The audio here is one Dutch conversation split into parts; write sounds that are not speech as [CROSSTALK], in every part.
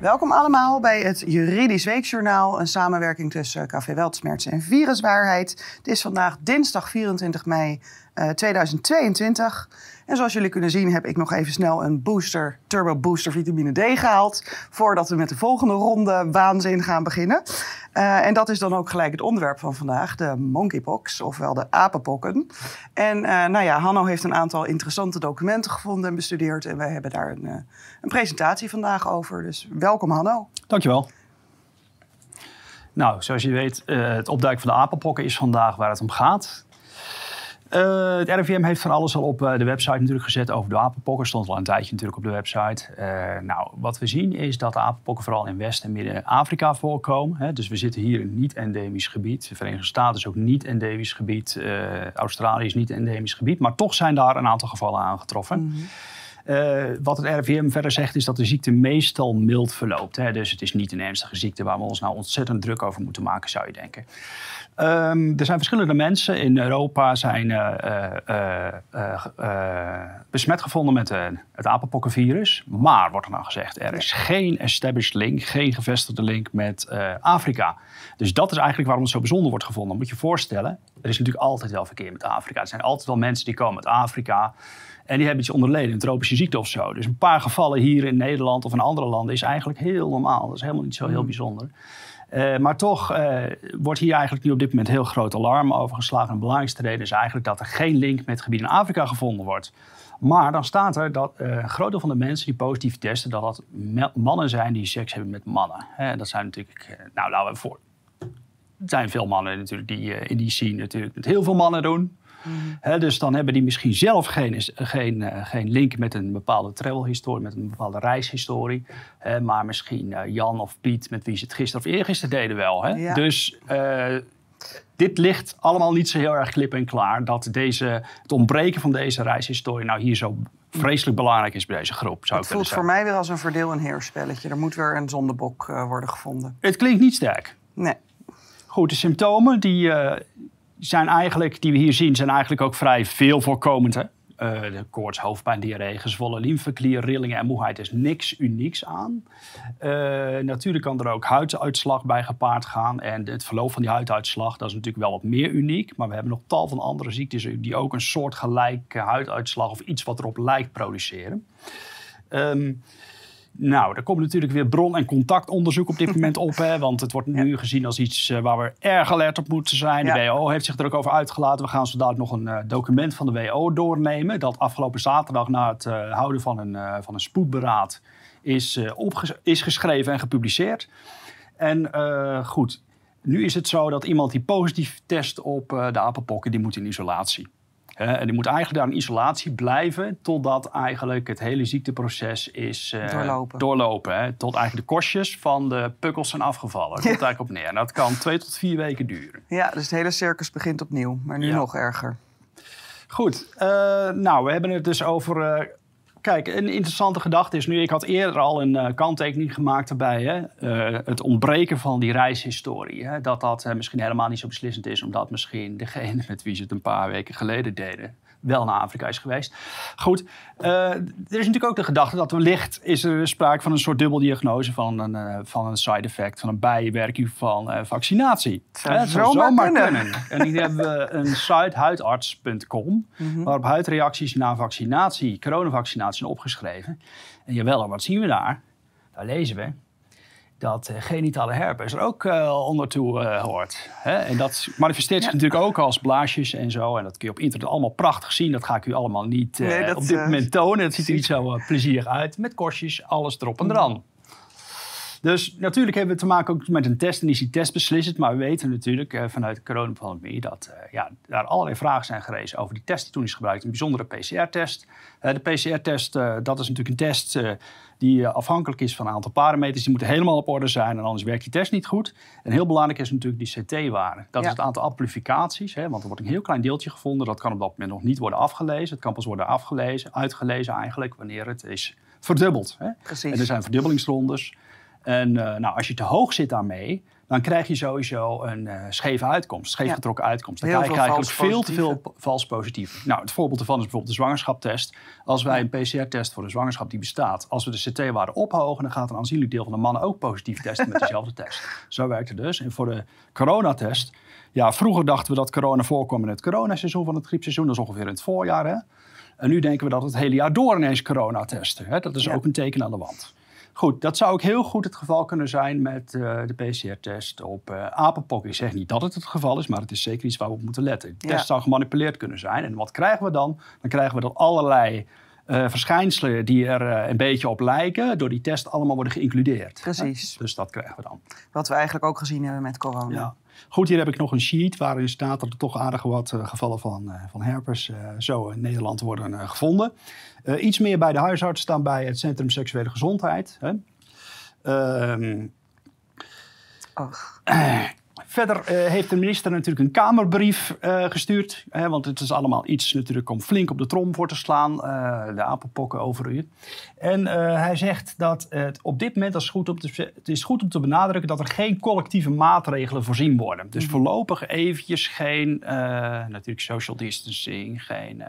Welkom allemaal bij het Juridisch Weekjournaal, een samenwerking tussen Café Weltsmerts en Viruswaarheid. Het is vandaag dinsdag 24 mei uh, 2022. En zoals jullie kunnen zien heb ik nog even snel een booster, turbo booster vitamine D gehaald. Voordat we met de volgende ronde waanzin gaan beginnen. Uh, en dat is dan ook gelijk het onderwerp van vandaag, de monkeypox, ofwel de apenpokken. En uh, nou ja, Hanno heeft een aantal interessante documenten gevonden en bestudeerd. En wij hebben daar een, een presentatie vandaag over. Dus welkom Hanno. Dankjewel. Nou, zoals je weet, het opduiken van de apenpokken is vandaag waar het om gaat. Uh, het RIVM heeft van alles al op uh, de website natuurlijk gezet over de apenpokken. Stond al een tijdje natuurlijk op de website. Uh, nou, wat we zien is dat de apenpokken vooral in West- en Midden-Afrika voorkomen. Hè. Dus we zitten hier in niet-endemisch gebied. De Verenigde Staten is ook niet-endemisch gebied. Australië is niet-endemisch gebied. Maar toch zijn daar een aantal gevallen aangetroffen. Mm -hmm. Uh, wat het RIVM verder zegt is dat de ziekte meestal mild verloopt. Hè? Dus het is niet een ernstige ziekte waar we ons nou ontzettend druk over moeten maken, zou je denken. Um, er zijn verschillende mensen in Europa zijn uh, uh, besmet gevonden met het apenpokkenvirus. Maar, wordt er nou gezegd, er is geen established link, geen gevestigde link met Afrika. Dus dat is eigenlijk waarom het zo bijzonder wordt gevonden. Moet je je voorstellen, er is natuurlijk altijd wel verkeer met Afrika. Er zijn altijd wel mensen die komen uit Afrika. En die hebben iets onderleden, een tropische ziekte of zo. Dus een paar gevallen hier in Nederland of in andere landen is eigenlijk heel normaal. Dat is helemaal niet zo heel bijzonder. Uh, maar toch uh, wordt hier eigenlijk nu op dit moment heel groot alarm over geslagen. En de belangrijkste reden is eigenlijk dat er geen link met het gebied in Afrika gevonden wordt. Maar dan staat er dat uh, een groot deel van de mensen die positief testen, dat dat mannen zijn die seks hebben met mannen. Dat zijn natuurlijk, nou laten we voor. Er zijn veel mannen natuurlijk die in die scene natuurlijk heel veel mannen doen. Mm -hmm. dus dan hebben die misschien zelf geen, geen, uh, geen link met een bepaalde travelhistorie, met een bepaalde reishistorie. He, maar misschien uh, Jan of Piet, met wie ze het gisteren of eergisteren deden wel. Hè? Ja. Dus uh, dit ligt allemaal niet zo heel erg klip en klaar. Dat deze, het ontbreken van deze reishistorie nou hier zo vreselijk belangrijk is bij deze groep. Zou het voelt voor mij weer als een verdeel- en heerspelletje. Er moet weer een zondebok worden gevonden. Het klinkt niet sterk. Nee. Goed, de symptomen die zijn eigenlijk, die we hier zien, zijn eigenlijk ook vrij veel voorkomend. Hè? De koorts, hoofdpijn, diarree, gezwollen lymfeklier, rillingen en moeheid is niks unieks aan. Uh, natuurlijk kan er ook huiduitslag bij gepaard gaan. En het verloop van die huiduitslag, dat is natuurlijk wel wat meer uniek. Maar we hebben nog tal van andere ziektes die ook een soort gelijke huiduitslag of iets wat erop lijkt produceren. Um, nou, er komt natuurlijk weer bron- en contactonderzoek op dit moment op. Hè, want het wordt nu gezien als iets uh, waar we erg alert op moeten zijn. De ja. WHO heeft zich er ook over uitgelaten. We gaan zo dadelijk nog een uh, document van de WHO doornemen. Dat afgelopen zaterdag na het uh, houden van een, van een spoedberaad is, is geschreven en gepubliceerd. En goed, nu is het zo dat iemand die positief test op de apenpokken, die moet in isolatie. En die moet eigenlijk daar in isolatie blijven totdat eigenlijk het hele ziekteproces is uh, doorlopen. doorlopen hè? Tot eigenlijk de kostjes van de pukkels zijn afgevallen. Dat [LAUGHS] komt eigenlijk op neer. En dat kan twee tot vier weken duren. Ja, dus het hele circus begint opnieuw, maar nu nog erger. Goed, uh, nou, we hebben het dus over Kijk, een interessante gedachte is nu, ik had eerder al een uh, kanttekening gemaakt daarbij, hè, uh, het ontbreken van die reishistorie. Dat dat uh, misschien helemaal niet zo beslissend is, omdat misschien degene [LAUGHS] met wie ze het een paar weken geleden deden, wel naar Afrika is geweest. Goed, uh, er is natuurlijk ook de gedachte dat wellicht is er sprake van een soort dubbeldiagnose van een, uh, van een side effect, van een bijwerking van uh, vaccinatie. Zou, het zou zomaar, zomaar kunnen. kunnen. En hier hebben we een site huidarts.com, mm -hmm. waarop huidreacties na vaccinatie, coronavaccinatie zijn opgeschreven. En jawel, wat zien we daar? Daar lezen we dat uh, genitale herpes er ook uh, onder toe uh, hoort. Hè? En dat manifesteert zich ja. natuurlijk ook als blaasjes en zo. En dat kun je op internet allemaal prachtig zien. Dat ga ik u allemaal niet nee, dat, op dit moment tonen. Het ziet er niet zo plezierig uit. Met korstjes, alles erop en eraan. Dus natuurlijk hebben we te maken ook met een test en is die test beslissend. Maar we weten natuurlijk vanuit de coronapandemie dat ja, daar allerlei vragen zijn gerezen over die test die toen is gebruikt. Een bijzondere PCR-test. De PCR-test, dat is natuurlijk een test die afhankelijk is van een aantal parameters. Die moeten helemaal op orde zijn en anders werkt die test niet goed. En heel belangrijk is natuurlijk die CT-waarde. Dat ja. is het aantal amplificaties. Hè, want er wordt een heel klein deeltje gevonden. Dat kan op dat moment nog niet worden afgelezen. Het kan pas worden afgelezen, uitgelezen eigenlijk, wanneer het is verdubbeld. Hè. Precies. En er zijn verdubbelingsrondes. En uh, nou, als je te hoog zit daarmee, dan krijg je sowieso een uh, scheve uitkomst, scheef getrokken uitkomst. Dan Heel krijg je eigenlijk veel te veel vals positief. Nou, het voorbeeld ervan is bijvoorbeeld de zwangerschapstest. Als wij een PCR-test voor een zwangerschap die bestaat, als we de CT-waarde ophogen, dan gaat een aanzienlijk deel van de mannen ook positief testen met dezelfde [LAUGHS] test. Zo werkt het dus. En voor de coronatest, ja, vroeger dachten we dat corona voorkwam in het coronaseizoen van het griepseizoen, dat is ongeveer in het voorjaar. Hè? En nu denken we dat het hele jaar door ineens corona testen. Hè? Dat is Ja. ook een teken aan de wand. Goed, dat zou ook heel goed het geval kunnen zijn met eh, de PCR-test op apenpok. Ik zeg niet dat het het geval is, maar het is zeker iets waar we op moeten letten. De Ja. test zou gemanipuleerd kunnen zijn. En wat krijgen we dan? Dan krijgen we dat allerlei eh, verschijnselen die er een beetje op lijken, door die test allemaal worden geïncludeerd. Precies. Dus dat krijgen we dan. Wat we eigenlijk ook gezien hebben met corona. Ja. Goed, hier heb ik nog een sheet waarin staat dat er toch aardig wat eh, gevallen van, eh, van herpes eh, zo in Nederland worden gevonden. Iets meer bij de huisarts dan bij het Centrum Seksuele Gezondheid. Hè. Ehm, Och, [CLEARS THROAT] Verder eh, heeft de minister natuurlijk een Kamerbrief eh, gestuurd. Hè, want het is allemaal iets natuurlijk om flink op de trom voor te slaan. eh, de apenpokken over u. En hij zegt dat het op dit moment is goed om te, het is goed om te benadrukken dat er geen collectieve maatregelen voorzien worden. Dus voorlopig eventjes geen natuurlijk social distancing, geen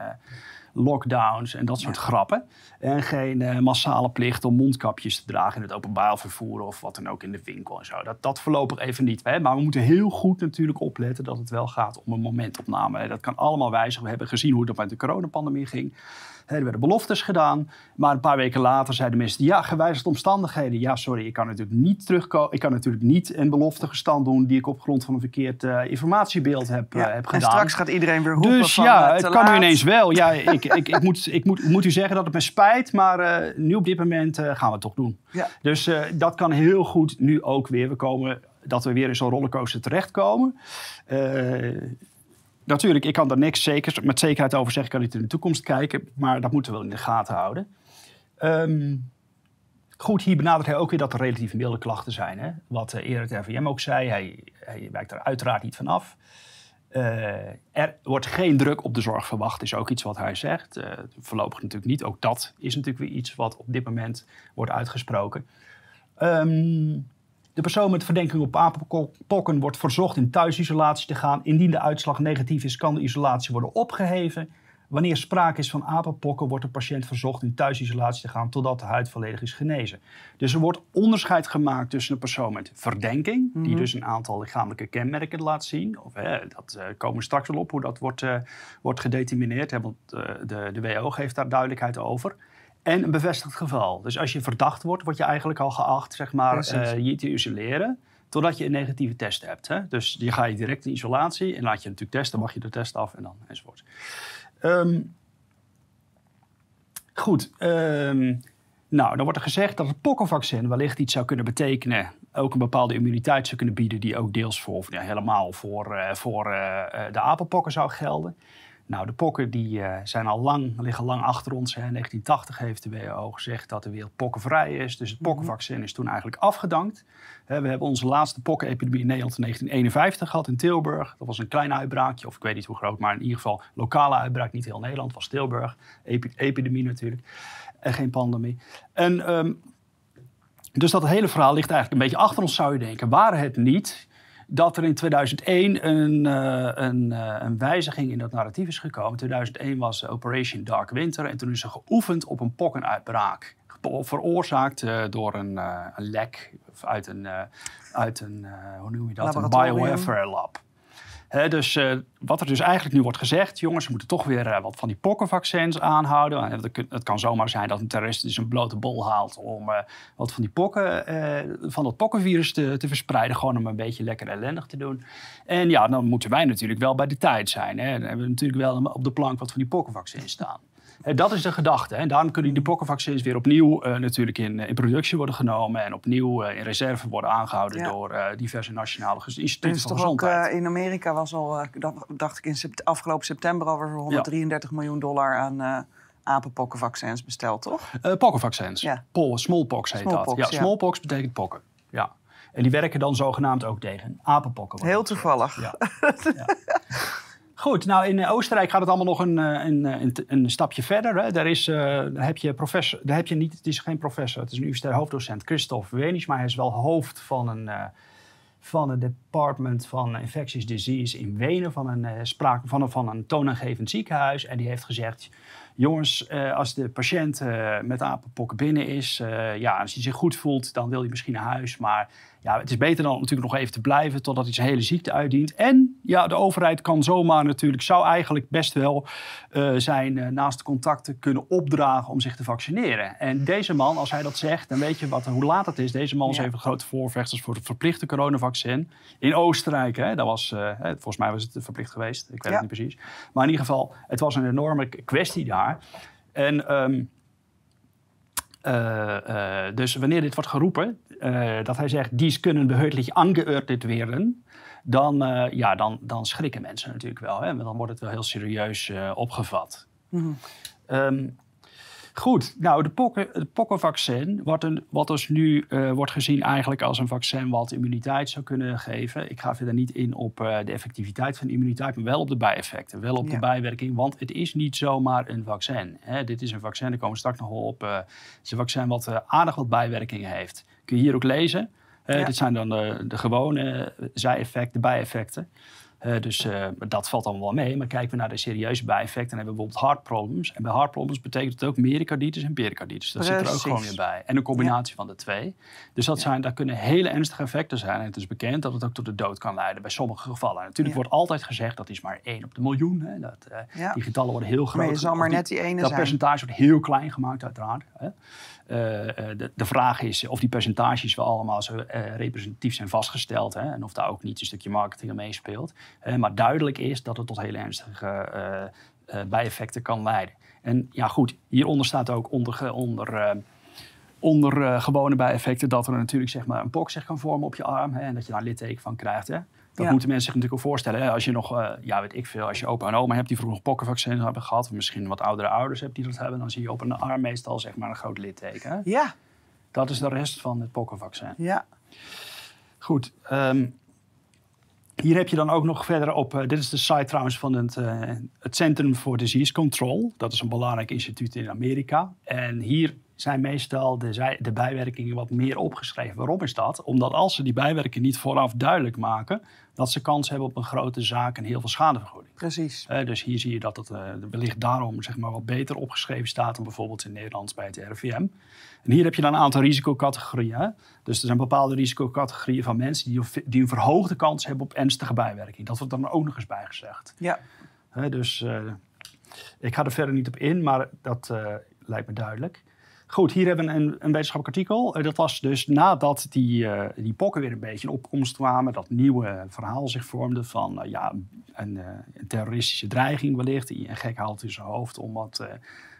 lockdowns en dat soort grappen. En geen eh, massale plicht om mondkapjes te dragen in het openbaar vervoer of wat dan ook in de winkel en zo. Dat, dat voorlopig even niet. Hè? Maar we moeten heel goed natuurlijk opletten dat het wel gaat om een momentopname. Hè. Dat kan allemaal wijzigen. We hebben gezien hoe dat met de coronapandemie ging. Er werden beloftes gedaan, maar een paar weken later zeiden mensen: ja, gewijzigde omstandigheden. Ja, sorry, ik kan natuurlijk niet terugkomen. Ik kan natuurlijk niet een belofte gestand doen die ik op grond van een verkeerd eh, informatiebeeld heb, eh, ja. heb En gedaan. straks gaat iedereen weer roepen Dus van, ja, eh, het kan nu ineens wel. Ja, [LAUGHS] ik, ik, ik, moet, ik moet, moet u zeggen dat het me spijt, maar eh, nu op dit moment eh, gaan we het toch doen. Ja. Dus eh, dat kan heel goed nu ook weer. We komen, dat we weer in zo'n rollercoaster terechtkomen. Eh natuurlijk, ik kan daar niks zeker, met zekerheid over zeggen. Ik kan niet in de toekomst kijken, maar dat moeten we wel in de gaten houden. Ehm, Goed, hier benadert hij ook weer dat er relatief milde klachten zijn. Hè? Wat eh, eerder het RVM ook zei, hij, hij wijkt er uiteraard niet van af. Eh, er wordt geen druk op de zorg verwacht, is ook iets wat hij zegt. Eh, voorlopig natuurlijk niet. Ook dat is natuurlijk weer iets wat op dit moment wordt uitgesproken. Ehm, de persoon met verdenking op apenpokken wordt verzocht in thuisisolatie te gaan. Indien de uitslag negatief is, kan de isolatie worden opgeheven. Wanneer sprake is van apenpokken, wordt de patiënt verzocht in thuisisolatie te gaan totdat de huid volledig is genezen. Dus er wordt onderscheid gemaakt tussen een persoon met verdenking, die dus een aantal lichamelijke kenmerken laat zien. Of, hè, dat eh, komen we straks wel op hoe dat wordt, eh, wordt gedetermineerd, hè, want eh, de, de WHO geeft daar duidelijkheid over. En een bevestigd geval. Dus als je verdacht wordt, word je eigenlijk al geacht zeg maar, eh, je te isoleren. Totdat je een negatieve test hebt. Hè? Dus je ga je direct in isolatie en laat je natuurlijk testen, mag je de test af en dan enzovoort. Ehm, goed. ehm, nou, dan wordt er gezegd dat het pokkenvaccin wellicht iets zou kunnen betekenen. Ook een bepaalde immuniteit zou kunnen bieden, die ook deels voor, of ja, helemaal voor, eh, voor eh, de apenpokken zou gelden. Nou, de pokken die, eh, zijn al lang, liggen lang achter ons. Hè. In 1980 heeft de WHO gezegd dat de wereld pokkenvrij is. Dus het pokkenvaccin is toen eigenlijk afgedankt. Hè, we hebben onze laatste pokkenepidemie in Nederland in 1951 gehad in Tilburg. Dat was een klein uitbraakje, of ik weet niet hoe groot, maar in ieder geval lokale uitbraak. Niet heel Nederland, was Tilburg. Epi- epidemie natuurlijk. En geen pandemie. En, ehm, dus dat hele verhaal ligt eigenlijk een beetje achter ons, zou je denken. Waren het niet dat er in 2001 een, eh, een, eh, een wijziging in dat narratief is gekomen. 2001 was Operation Dark Winter en toen is er geoefend op een pokkenuitbraak. Veroorzaakt eh, door een, een lek uit een, uit een hoe noem je dat, een biowarfare lab. Hè, dus eh, wat er dus eigenlijk nu wordt gezegd, jongens, we moeten toch weer eh, wat van die pokkenvaccins aanhouden. En Het, kan zomaar zijn dat een terrorist dus een blote bol haalt om eh, wat van die pokken, van dat pokkenvirus te, te verspreiden, gewoon om een beetje lekker ellendig te doen. En ja, dan moeten wij natuurlijk wel bij de tijd zijn. Hè. Dan hebben we natuurlijk wel op de plank wat van die pokkenvaccins staan. Eh, dat is de gedachte. En daarom kunnen die pokkenvaccins weer opnieuw eh, natuurlijk in, in productie worden genomen en opnieuw eh, in reserve worden aangehouden Ja. door eh, diverse nationale instituten is van ook gezondheid. eh, in Amerika was al, eh, dacht ik in sept- afgelopen september al weer 133 miljoen dollar aan eh apenpokkenvaccins besteld, toch? Eh, pokkenvaccins. Ja. Pol, smallpox heet Smallpox, dat. Ja, smallpox betekent pokken. Ja. En die werken dan zogenaamd ook tegen apenpokken. Heel toevallig. Ja. [LAUGHS] Goed, nou in eh, Oostenrijk gaat het allemaal nog een, eh, een, eh, een, stapje verder. Hè. Daar, is, daar heb je professor, daar heb je niet, het is geen professor, het is een universitair hoofddocent, Christoph Wenis, maar hij is wel hoofd van een, van het Department van Infectious Disease in Wenen, van een, sprake van van een toonaangevend ziekenhuis. En die heeft gezegd, jongens, als de patiënt met apenpokken binnen is, ja, als hij zich goed voelt, dan wil hij misschien naar huis. Maar ja, het is beter dan natuurlijk nog even te blijven totdat hij zijn hele ziekte uitdient. En ja, de overheid kan zomaar natuurlijk, zou eigenlijk best wel uh, zijn uh, naaste contacten kunnen opdragen om zich te vaccineren. En deze man, als hij dat zegt, dan weet je wat, hoe laat het is. Deze man is ja. even grote voorvechters voor het verplichte coronavaccin. In Oostenrijk, hè, dat was, uh, volgens mij was het verplicht geweest, ik weet ja. het niet precies. Maar in ieder geval, het was een enorme kwestie daar. En... Um, uh, uh, dus wanneer dit wordt geroepen, uh, dat hij zegt, dies kunnen behördlich angeordnet werden, dan, ja, dan, dan schrikken mensen natuurlijk wel. Hè? Dan wordt het wel heel serieus opgevat. Mm -hmm. um, Goed, nou, de pokken, het pokkenvaccin, wat, een, wat dus nu uh, wordt gezien eigenlijk als een vaccin wat immuniteit zou kunnen geven. Ik ga verder niet in op uh, de effectiviteit van de immuniteit, maar wel op de bijeffecten, wel op ja. de bijwerking. Want het is niet zomaar een vaccin. Hè. Dit is een vaccin, daar komen we straks nog wel op. Uh, het is een vaccin wat aardig wat bijwerkingen heeft. Kun je hier ook lezen. Ja. Dit zijn dan de, de gewone zijeffecten, de bijeffecten. Uh, dus uh, dat valt allemaal wel mee. Maar kijken we naar de serieuze bijeffecten, dan hebben we bijvoorbeeld problems. En bij problems betekent het ook mericarditis en pericarditis. Dat Precies. zit er ook gewoon weer bij. En een combinatie ja. van de twee. Dus dat, zijn, dat kunnen hele ernstige effecten zijn. En het is bekend dat het ook tot de dood kan leiden bij sommige gevallen. En natuurlijk wordt altijd gezegd dat is maar één op de miljoen. Hè. Dat, uh, die getallen worden heel groot. Maar je zal maar net die ene dat zijn. percentage wordt heel klein gemaakt uiteraard. Hè. Uh, de, de, vraag is of die percentages wel allemaal zo uh, representatief zijn vastgesteld. Hè, en of daar ook niet een stukje marketing aan meespeelt. Maar duidelijk is dat het tot hele ernstige bijeffecten kan leiden. En ja, goed, hieronder staat ook onder, onder, onder gewone bijeffecten dat er natuurlijk zeg maar, een pok zich kan vormen op je arm. Hè, en dat je daar litteken van krijgt. Hè. Dat ja. moeten mensen zich natuurlijk ook voorstellen. Hè? Als je nog, uh, ja, weet ik veel, als je opa en oma hebt die vroeger pokkenvaccin hebben gehad, of misschien wat oudere ouders hebt die dat hebben, dan zie je op een arm meestal zeg maar een groot litteken. Hè? Ja. Dat is de rest van het pokkenvaccin. Ja. Goed. Um, hier heb je dan ook nog verder op, uh, dit is de site trouwens van het, uh, het Centrum for Disease Control. Dat is een belangrijk instituut in Amerika. En hier zijn meestal de, de, bijwerkingen wat meer opgeschreven. Waarom is dat? Omdat als ze die bijwerkingen niet vooraf duidelijk maken, dat ze kans hebben op een grote zaak en heel veel schadevergoeding. Precies. Uh, dus hier zie je dat het uh, wellicht daarom zeg maar, wat beter opgeschreven staat dan bijvoorbeeld in Nederland bij het RIVM. En hier heb je dan een aantal risicocategorieën. Hè? Dus er zijn bepaalde risicocategorieën van mensen die, die een verhoogde kans hebben op ernstige bijwerking. Dat wordt dan ook nog eens bijgezegd. Ja. Uh, dus ik ga er verder niet op in, maar dat lijkt me duidelijk. Goed, hier hebben we een, een wetenschappelijk artikel. Uh, dat was dus nadat die, uh, die pokken weer een beetje in opkomst kwamen. Dat nieuwe verhaal zich vormde van uh, ja, een, een, terroristische dreiging wellicht. Een gek haalt in zijn hoofd om wat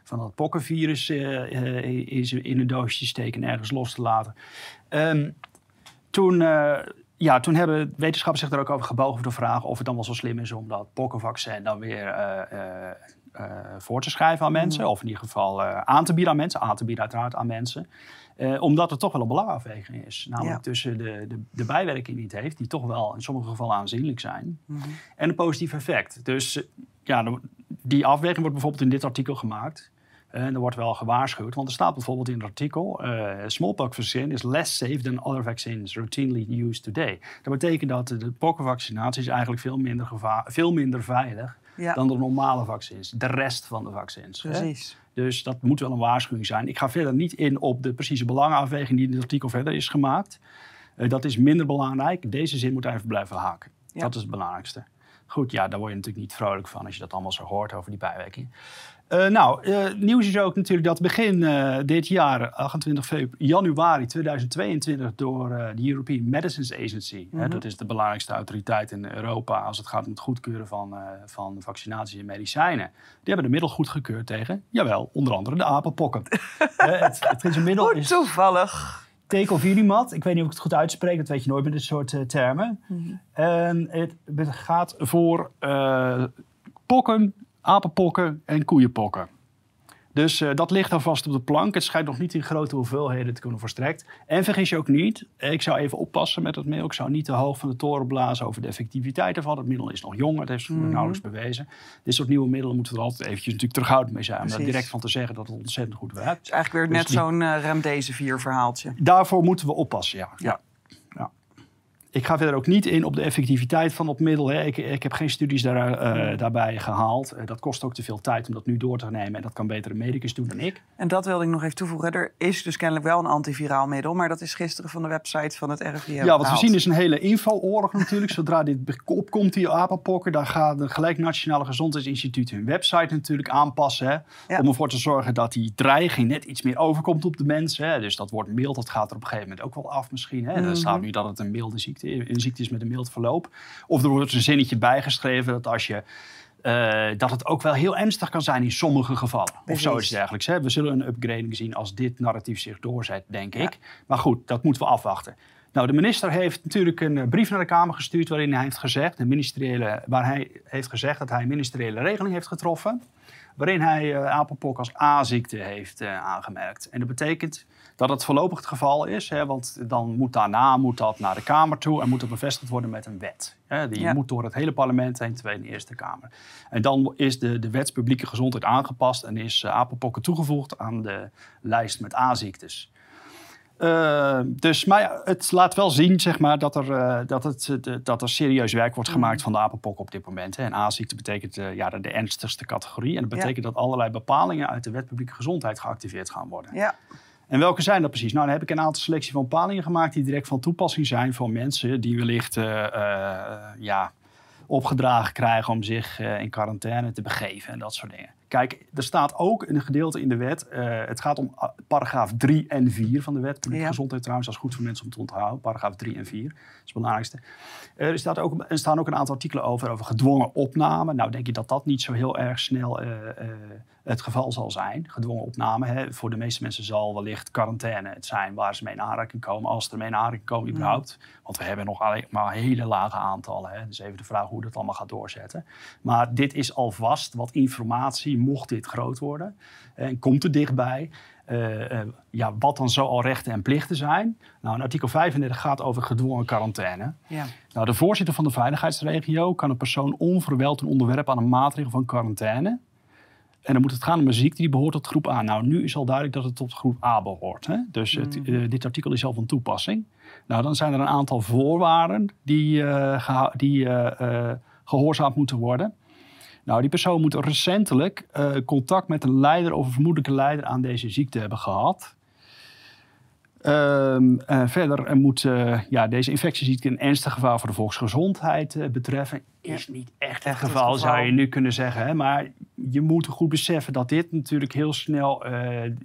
van dat pokkenvirus in een doosje te steken en ergens los te laten. Um, toen ja, toen hebben wetenschappers zich er ook over gebogen voor de vraag of het dan wel zo slim is om dat pokkenvaccin dan weer voor te schrijven aan mensen. Of in ieder geval aan te bieden aan mensen. Aan te bieden uiteraard aan mensen. omdat het toch wel een belangafweging is. Namelijk ja. tussen de, de, de, bijwerking die het heeft, die toch wel in sommige gevallen aanzienlijk zijn. Mm -hmm. En een positief effect. Dus ja, die afweging wordt bijvoorbeeld in dit artikel gemaakt. En er wordt wel gewaarschuwd, want er staat bijvoorbeeld in het artikel: uh, smallpox vaccine is less safe than other vaccines routinely used today. Dat betekent dat de pokkenvaccinatie is eigenlijk veel minder, gevaar, veel minder veilig ja. dan de normale vaccins, de rest van de vaccins. Precies. Hè? Dus dat moet wel een waarschuwing zijn. Ik ga verder niet in op de precieze belangenafweging die in het artikel verder is gemaakt. Uh, dat is minder belangrijk. Deze zin moet even blijven haken. Ja. Dat is het belangrijkste. Goed, ja, daar word je natuurlijk niet vrolijk van als je dat allemaal zo hoort over die bijwerking. Uh, nou, uh, nieuws is ook natuurlijk dat begin uh, dit jaar, 28 januari 2022, door de European Medicines Agency, mm -hmm. hè, dat is de belangrijkste autoriteit in Europa als het gaat om het goedkeuren van, van vaccinaties en medicijnen, die hebben de middel goedgekeurd tegen, jawel, onder andere de apenpokken. [LAUGHS] het, het is een middel Hoe toevallig. Tecovirimat, ik weet niet of ik het goed uitspreek, dat weet je nooit met dit soort termen. Mm -hmm. En het gaat voor pokken apenpokken en koeienpokken. Dus uh, dat ligt alvast op de plank. Het schijnt nog niet in grote hoeveelheden te kunnen verstrekt. En vergis je ook niet, ik zou even oppassen met het middel. Ik zou niet te hoog van de toren blazen over de effectiviteit ervan. Het middel is nog jong, het heeft mm -hmm. nauwelijks bewezen. Dit soort nieuwe middelen moeten we er altijd eventjes natuurlijk terughoudend mee zijn. Om daar direct van te zeggen dat het ontzettend goed werkt. Het is eigenlijk weer dus net die... zo'n uh, remdesivir verhaaltje. Daarvoor moeten we oppassen, ja. ja. Ik ga verder ook niet in op de effectiviteit van dat middel. Hè. Ik, ik heb geen studies daar, eh, daarbij gehaald. Eh, dat kost ook te veel tijd om dat nu door te nemen. En dat kan beter een medicus doen dan ik. En dat wilde ik nog even toevoegen. Er is dus kennelijk wel een antiviraal middel. Maar dat is gisteren van de website van het RIVM Ja, wat we zien is een hele info-oorlog natuurlijk. Zodra dit opkomt, die apenpokken... dan gaat het gelijk Nationale Gezondheidsinstituut hun website natuurlijk aanpassen. Hè, Om ervoor te zorgen dat die dreiging net iets meer overkomt op de mensen. Hè. Dus dat wordt mild, dat gaat er op een gegeven moment ook wel af misschien. Hè. Er staat mhm. nu dat het een milde ziekte een ziekte is met een mild verloop. Of er wordt een zinnetje bijgeschreven dat als je uh, dat het ook wel heel ernstig kan zijn in sommige gevallen. Of zoiets dergelijks. Hè. We zullen een upgrading zien als dit narratief zich doorzet, denk ik. Maar goed, dat moeten we afwachten. Nou, de minister heeft natuurlijk een eh, brief naar de Kamer gestuurd waarin hij heeft gezegd, de ministeriële, waar hij heeft gezegd dat hij een ministeriële regeling heeft getroffen. Waarin hij uh, apenpok als A-ziekte heeft aangemerkt. En dat betekent dat het voorlopig het geval is. Hè, want dan moet daarna moet dat naar de Kamer toe en moet dat bevestigd worden met een wet. Hè, die moet door het hele parlement heen, Tweede en Eerste Kamer. En dan is de, de wet publieke gezondheid aangepast en is uh, apenpokken toegevoegd aan de lijst met A-ziektes. Uh, dus maar het laat wel zien zeg maar, dat, er, uh, dat, het, dat er serieus werk wordt gemaakt mm. van de apenpok op dit moment. Hè. En A-ziekte betekent uh, ja, de, de, ernstigste categorie. En dat betekent dat allerlei bepalingen uit de wet publieke gezondheid geactiveerd gaan worden. Ja. En welke zijn dat precies? Nou, dan heb ik een aantal selectie van bepalingen gemaakt die direct van toepassing zijn voor mensen die wellicht uh, uh, ja, opgedragen krijgen om zich uh, in quarantaine te begeven en dat soort dingen. Kijk, er staat ook een gedeelte in de wet. het gaat om paragraaf 3 en 4 van de wet. Publieke ja. gezondheid trouwens, dat is goed voor mensen om te onthouden. Paragraaf 3 en 4, dat is het belangrijkste. er, staat ook, er staan ook een aantal artikelen over, over gedwongen opname. Nou, denk je dat dat niet zo heel erg snel het geval zal zijn. Gedwongen opname. Hè. Voor de meeste mensen zal wellicht quarantaine het zijn waar ze mee in aanraking komen. Als ze er mee in aanraking komen überhaupt. Want we hebben nog alleen maar hele lage aantallen. Hè. Dus even de vraag hoe dat allemaal gaat doorzetten. Maar dit is alvast wat informatie, mocht dit groot worden. En komt er dichtbij. Uh, uh, ja, wat dan zo al rechten en plichten zijn. Nou, in artikel 35 gaat over gedwongen quarantaine. Ja. Nou, de voorzitter van de veiligheidsregio kan een persoon onverweld een onderwerp aan een maatregel van quarantaine en dan moet het gaan om een ziekte die behoort tot groep A. Nou, nu is al duidelijk dat het tot groep A behoort. Hè? Dus het, mm. eh, dit artikel is al van toepassing. Nou, dan zijn er een aantal voorwaarden die, uh, die uh, gehoorzaamd moeten worden. Nou, die persoon moet recentelijk contact met een leider of een vermoedelijke leider aan deze ziekte hebben gehad. Uh, verder moet uh, ja, deze infectieziekte een ernstig gevaar voor de volksgezondheid uh, betreffen. Is niet echt het geval, geval, zou je nu kunnen zeggen. Hè? Maar je moet goed beseffen dat dit natuurlijk heel snel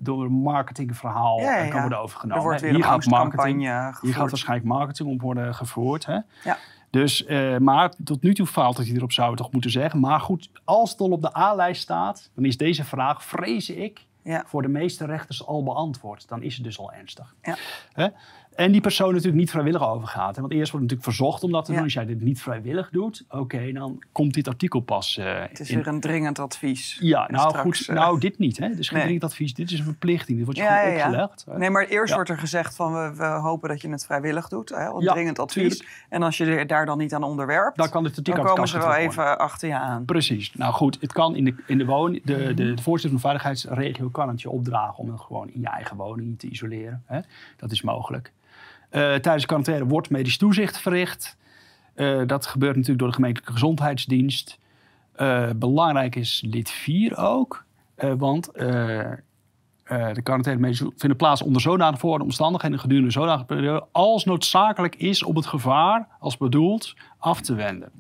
door een marketingverhaal ja, kan worden overgenomen. Er wordt weer hier gaat marketing, Hier gaat waarschijnlijk marketing op worden gevoerd. Hè? Ja. Dus, maar tot nu toe faalt dat hij erop zou toch moeten zeggen. Maar goed, als het al op de A-lijst staat, dan is deze vraag, vrees ik, ja. voor de meeste rechters al beantwoord. Dan is het dus al ernstig. Ja. En die persoon natuurlijk niet vrijwillig overgaat. Want eerst wordt natuurlijk verzocht om dat te doen. Als jij dit niet vrijwillig doet, oké, dan komt dit artikel pas. Uh, het is weer een dringend advies. Ja, nou goed, uh, nou dit niet. Hè. Dit is geen dringend advies, dit is een verplichting. Dit wordt je gewoon opgelegd. Nee, maar eerst wordt er gezegd van we, we, hopen dat je het vrijwillig doet. Hè, dringend advies. Tuurlijk. En als je daar dan niet aan onderwerpt, dan, kan dit artikel dan komen ze wel even achter je aan. Precies. Nou goed, het kan in de, in de woning. De, de, de, voorzitter van de veiligheidsregio kan het je opdragen om het gewoon in je eigen woning te isoleren. Hè. Dat is mogelijk. Uh, tijdens de quarantaine wordt medisch toezicht verricht. Uh, dat gebeurt natuurlijk door de gemeentelijke gezondheidsdienst. Uh, belangrijk is lid 4 ook. want de quarantaine vinden plaats onder zodanige voor omstandigheden gedurende zodanige periode als noodzakelijk is om het gevaar, als bedoeld, af te wenden.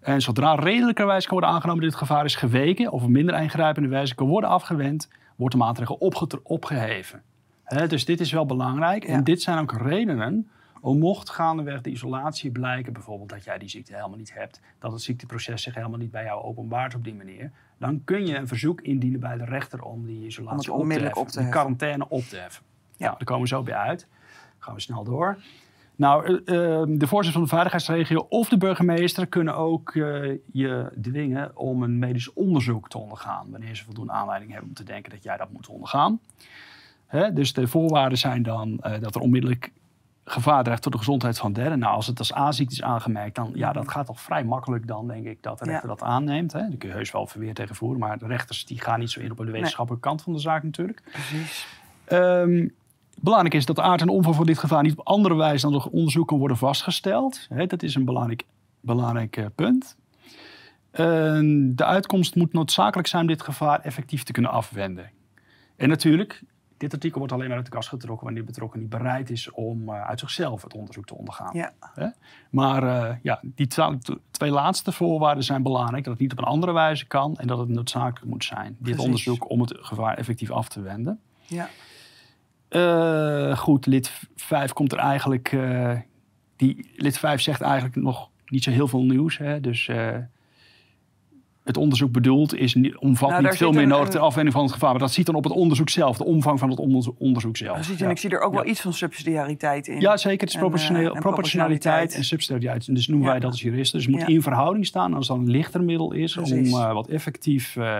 En zodra redelijkerwijs kan worden aangenomen dat dit gevaar is geweken of op minder ingrijpende wijze kan worden afgewend, wordt de maatregel opgeheven dus dit is wel belangrijk. En dit zijn ook redenen om mocht gaandeweg de isolatie blijken, bijvoorbeeld dat jij die ziekte helemaal niet hebt, dat het ziekteproces zich helemaal niet bij jou openbaart op die manier, dan kun je een verzoek indienen bij de rechter om die isolatie om onmiddellijk op te heffen, de quarantaine op te heffen. Ja, daar komen we zo bij uit. gaan we snel door. Nou, uh, de voorzitter van de veiligheidsregio of de burgemeester kunnen ook uh, je dwingen om een medisch onderzoek te ondergaan. Wanneer ze voldoende aanleiding hebben om te denken dat jij dat moet ondergaan. Hè? Dus de voorwaarden zijn dan uh, dat er onmiddellijk gevaar dreigt voor de gezondheid van derden. Nou, als het als A-ziekte is aangemerkt, dan ja, dat gaat toch vrij makkelijk dan, denk ik, dat de rechter dat aanneemt. Hè? Daar kun je heus wel verweer tegen voeren, maar de rechters die gaan niet zo in op de wetenschappelijke kant van de zaak natuurlijk. Precies. Um, belangrijk is dat de aard en omvang van dit gevaar niet op andere wijze dan door onderzoek kan worden vastgesteld. Hè, dat is een belangrijk, belangrijk eh, punt. En de uitkomst moet noodzakelijk zijn om dit gevaar effectief te kunnen afwenden. En natuurlijk, dit artikel wordt alleen maar uit de kast getrokken wanneer de betrokken niet bereid is om eh, uit zichzelf het onderzoek te ondergaan. Ja. Hè? Maar eh, ja, die twee laatste voorwaarden zijn belangrijk. Dat het niet op een andere wijze kan en dat het noodzakelijk moet zijn. Dit Precies. onderzoek om het gevaar effectief af te wenden. Ja. Eh, goed, lid 5 komt er eigenlijk. die, lid 5 zegt eigenlijk nog niet zo heel veel nieuws. Hè? Dus het onderzoek bedoeld is omvat Nou, niet veel meer een- nodig ter afwending van het gevaar. Maar dat ziet dan op het onderzoek zelf, de omvang van het onderzo- onderzoek zelf. Precies, Ja. en ik zie er ook wel iets van subsidiariteit in. Ja, zeker. Het is En, proportioneel, eh, en proportionaliteit en subsidiariteit. En dus noemen Ja. wij dat als juristen. Dus het moet in verhouding staan. Als dat een lichter middel is, Precies. om eh, wat effectief eh,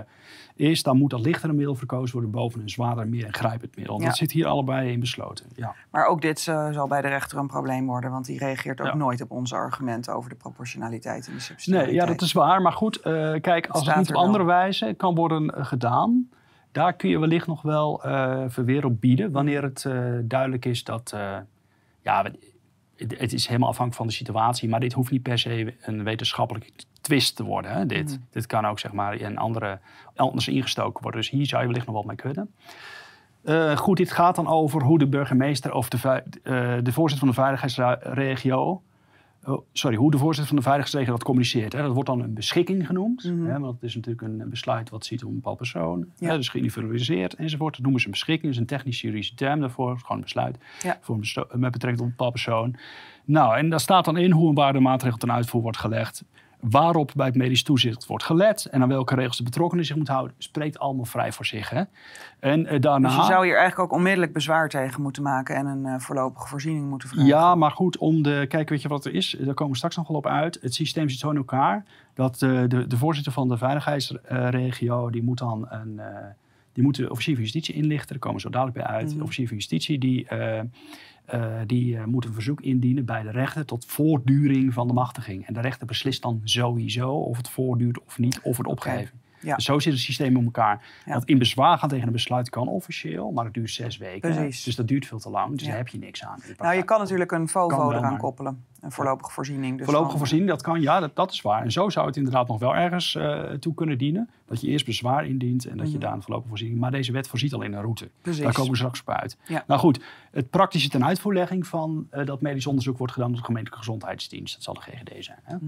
is, dan moet dat lichtere middel verkozen worden boven een zwaarder, meer ingrijpend middel. Ja. Dat zit hier allebei in besloten. Ja. Maar ook dit eh, zal bij de rechter een probleem worden, want die reageert ook Ja. nooit op onze argumenten over de proportionaliteit en de Nee, subsidiariteit. ja, dat is waar. Maar goed, eh, kijk, als het niet op er andere wijze kan worden eh, gedaan, daar kun je wellicht nog wel eh verweer op bieden. Wanneer het duidelijk is dat, ja, het, is helemaal afhankelijk van de situatie, maar dit hoeft niet per se een wetenschappelijke twist te worden. Hè, dit. Mhm. dit kan ook zeg maar in andere, anders ingestoken worden. Dus hier zou je wellicht nog wat mee kunnen. Eh, goed, dit gaat dan over hoe de burgemeester of de, eh, de voorzitter van de veiligheidsregio sorry, hoe de voorzitter van de veiligheidsregio dat communiceert. Hè. Dat wordt dan een beschikking genoemd. Mhm. hè, want het is natuurlijk een besluit wat ziet op een bepaald persoon. Ja. Hè, dus geïndividualiseerd enzovoort. Dat noemen ze een beschikking. Dat is een technisch-juridische term daarvoor. Gewoon een besluit Ja. voor een met betrekking tot een bepaald persoon. Nou, en daar staat dan in hoe en waar de maatregel ten uitvoer wordt gelegd. Waarop bij het medisch toezicht wordt gelet. En aan welke regels de betrokkenen zich moet houden. Spreekt allemaal vrij voor zich. Hè. En eh, daarna... Dus je zou hier eigenlijk ook onmiddellijk bezwaar tegen moeten maken en een eh, voorlopige voorziening moeten vragen. Ja, maar goed, om de. Kijk, weet je wat er is? Daar komen we straks nog wel op uit. Het systeem zit zo in elkaar dat eh, de, de voorzitter van de veiligheidsregio. die moet dan een. eh, die moet de officier van justitie inlichten. Daar komen we zo dadelijk bij uit. Mhm. De officier van justitie die, eh, die eh, moet een verzoek indienen bij de rechter tot voortduring van de machtiging. En de rechter beslist dan sowieso of het voortduurt of niet, of het opgeheven. Ja. Dus zo zit het systeem in elkaar. Ja. Want in bezwaar gaan tegen een besluit kan officieel, maar het duurt zes weken. Precies. Dus dat duurt veel te lang. Dus daar heb je niks aan. Nou, je kan natuurlijk een FOVO eraan maar- koppelen. Een voorlopige voorziening. Dus Voorlopige dan- voorziening, dat kan, ja, dat, dat is waar. En zo zou het inderdaad nog wel ergens eh, toe kunnen dienen. Dat je eerst bezwaar indient en dat je Mhm. daar een voorlopige voorziening... Maar deze wet voorziet al in een route. Precies. Daar komen we straks op uit. Nou goed, het praktische ten uitvoerlegging van eh, dat medisch onderzoek wordt gedaan door de gemeentelijke gezondheidsdienst. Dat zal de GGD zijn. Hè? Mhm.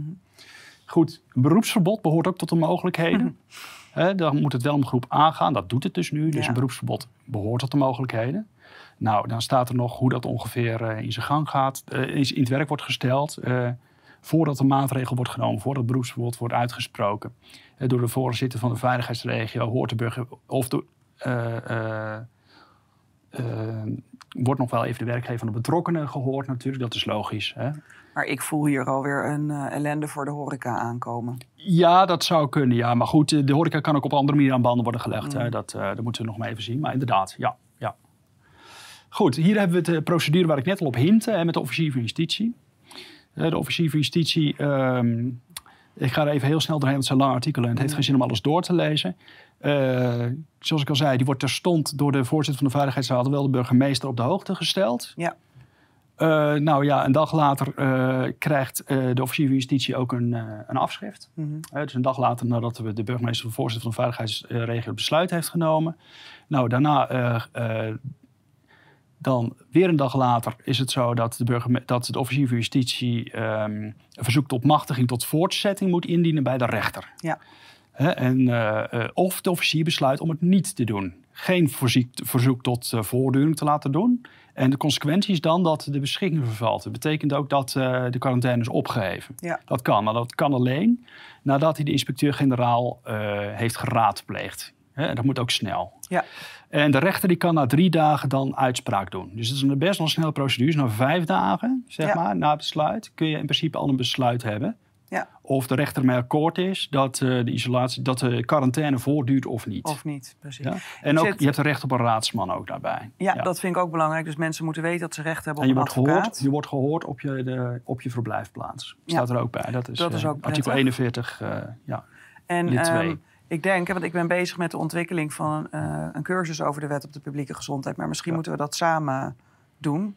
Goed, een beroepsverbod behoort ook tot de mogelijkheden. Mhm. Hè, dan moet het wel om groep A gaan. Dat doet het dus nu. Dus Ja. een beroepsverbod behoort tot de mogelijkheden. Nou, dan staat er nog hoe dat ongeveer eh, in zijn gang gaat, eh, in, het werk wordt gesteld. eh, voordat de maatregel wordt genomen, voordat het beroepsverbod wordt uitgesproken. Door de voorzitter van de veiligheidsregio hoort de burger of de, wordt nog wel even de werkgever van de betrokkenen gehoord natuurlijk. Dat is logisch. Hè? Maar ik voel hier alweer een eh, ellende voor de horeca aankomen. Ja, dat zou kunnen. Ja, maar goed, eh, de horeca kan ook op andere manier aan banden worden gelegd. Mm. Hè. Dat, eh, dat moeten we nog maar even zien. Maar inderdaad, ja. ja. Goed, hier hebben we de procedure waar ik net al op hintte hè, met de officier van justitie. Eh, de officier van justitie, ehm, ik ga er even heel snel doorheen, want het zijn lange artikelen en het heeft geen zin om alles door te lezen. Eh, zoals ik al zei, die wordt terstond door de voorzitter van de Veiligheidsraad, wel de burgemeester, op de hoogte gesteld. Ja. Eh, nou ja, een dag later eh, krijgt eh, de officier van justitie ook een, een afschrift. Mhm. Eh, dus een dag later nadat we de burgemeester of voorzitter van de veiligheidsregio het besluit heeft genomen. Nou, daarna, dan weer een dag later is het zo dat de, burgerme- dat de officier van justitie ehm, een verzoek tot machtiging tot voortzetting moet indienen bij de rechter. Ja. Hè, en, eh, eh, of de officier besluit om het niet te doen. Geen voorziek- verzoek tot voortduring te laten doen. En de consequentie is dan dat de beschikking vervalt. Dat betekent ook dat de quarantaine is opgeheven. Ja. Dat kan, maar dat kan alleen nadat hij de inspecteur-generaal heeft geraadpleegd. Hè, en dat moet ook snel. Ja. En de rechter die kan na drie dagen dan uitspraak doen. Dus het is een best wel een snelle procedure. Dus na vijf dagen, zeg Ja. maar, na het besluit, kun je in principe al een besluit hebben. Ja. Of de rechter mee akkoord is dat, eh, de isolatie, dat de quarantaine voortduurt of niet. Of niet, precies. ja? En ook, Zit- je hebt recht op een raadsman ook daarbij. Ja, dat vind ik ook belangrijk. Dus mensen moeten weten dat ze recht hebben En op je een wordt, advocaat. gehoord, je wordt gehoord op je, de, op je verblijfplaats. Staat er ook bij. Dat is, Dat is eh, ook artikel prettig. 41. eh, ja. En lid twee. ehm, Ik denk, want ik ben bezig met de ontwikkeling van uh, een cursus over de wet op de publieke gezondheid. Maar misschien moeten we dat samen doen.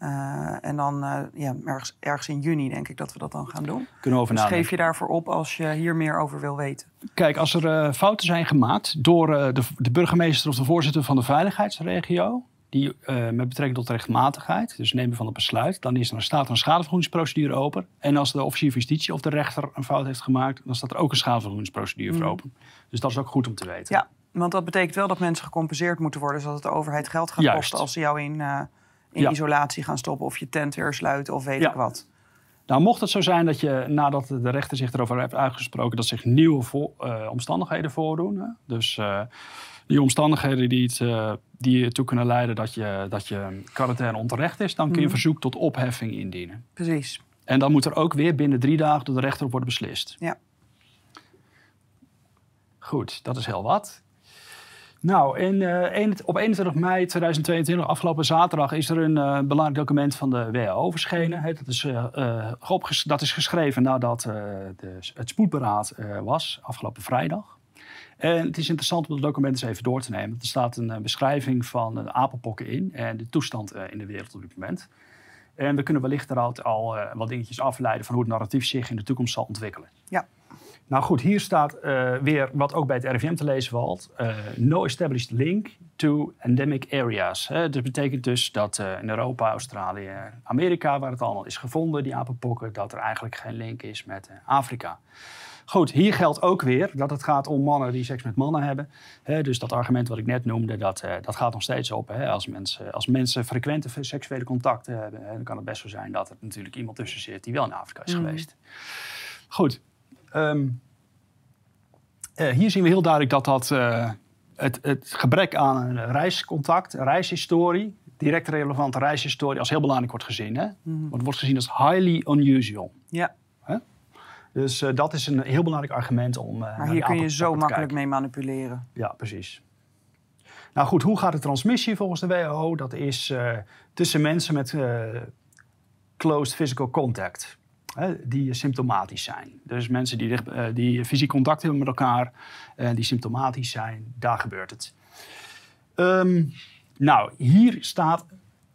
Uh, en dan uh, ja, ergens, ergens, in juni denk ik dat we dat dan gaan doen. Kunnen we over dus geef je daarvoor op als je hier meer over wil weten. Kijk, als er fouten zijn gemaakt door de, de, burgemeester of de voorzitter van de veiligheidsregio die met betrekking tot rechtmatigheid, dus nemen van het besluit, dan is er, staat er een schadevergoedingsprocedure open. En als de officier van justitie of de rechter een fout heeft gemaakt, dan staat er ook een schadevergoedingsprocedure voor mm. open. Dus dat is ook goed om te weten. Ja, want dat betekent wel dat mensen gecompenseerd moeten worden, zodat de overheid geld gaat kosten als ze jou in, in isolatie gaan stoppen of je tent weer sluiten of weet ik wat. Nou, mocht het zo zijn dat je nadat de rechter zich erover heeft uitgesproken, dat zich nieuwe vo uh, omstandigheden voordoen. Hè? Dus die omstandigheden die, het, uh, die ertoe kunnen leiden dat je, dat je quarantaine onterecht is, dan kun je een mhm. verzoek tot opheffing indienen. Precies. En dan moet er ook weer binnen drie dagen door de rechter op worden beslist. Ja. Goed, dat is heel wat. Nou, in, uh, op 21 mei 2022, afgelopen zaterdag, is er een uh, belangrijk document van de WHO verschenen. dat, is, uh, dat is geschreven nadat de, het spoedberaad was, afgelopen vrijdag. En het is interessant om het document eens even door te nemen. Er staat een eh, beschrijving van de apenpokken in en de toestand eh, in de wereld op dit moment. En we kunnen wellicht eruit al wat dingetjes afleiden van hoe het narratief zich in de toekomst zal ontwikkelen. Ja. Nou goed, hier staat weer wat ook bij het RIVM te lezen valt. no established link to endemic areas. dat betekent dus dat in Europa, Australië, Amerika, waar het allemaal is gevonden, die apenpokken, dat er eigenlijk geen link is met Afrika. Goed, hier geldt ook weer dat het gaat om mannen die seks met mannen hebben. dus dat argument wat ik net noemde, dat, uh, dat gaat nog steeds op. Als, mensen, als mensen frequente seksuele contacten hebben, dan kan het best zo zijn dat er natuurlijk iemand tussen zit die wel in Afrika is mhm. geweest. Goed. Ehm, eh, hier zien we heel duidelijk dat dat, uh, het, het, gebrek aan een reiscontact, reishistorie, direct relevante reishistorie, als heel belangrijk wordt gezien. Hè? Mhm. Want het wordt gezien als highly unusual. Ja. Dus uh, dat is een heel belangrijk argument om. Maar hier kun je zo makkelijk mee manipuleren. Ja, precies. Nou goed, hoe gaat de transmissie volgens de WHO? Dat is tussen mensen met closed physical contact. Die symptomatisch zijn. Dus mensen die, die fysiek contact hebben met elkaar, en die symptomatisch zijn, daar gebeurt het. Um, nou, hier staat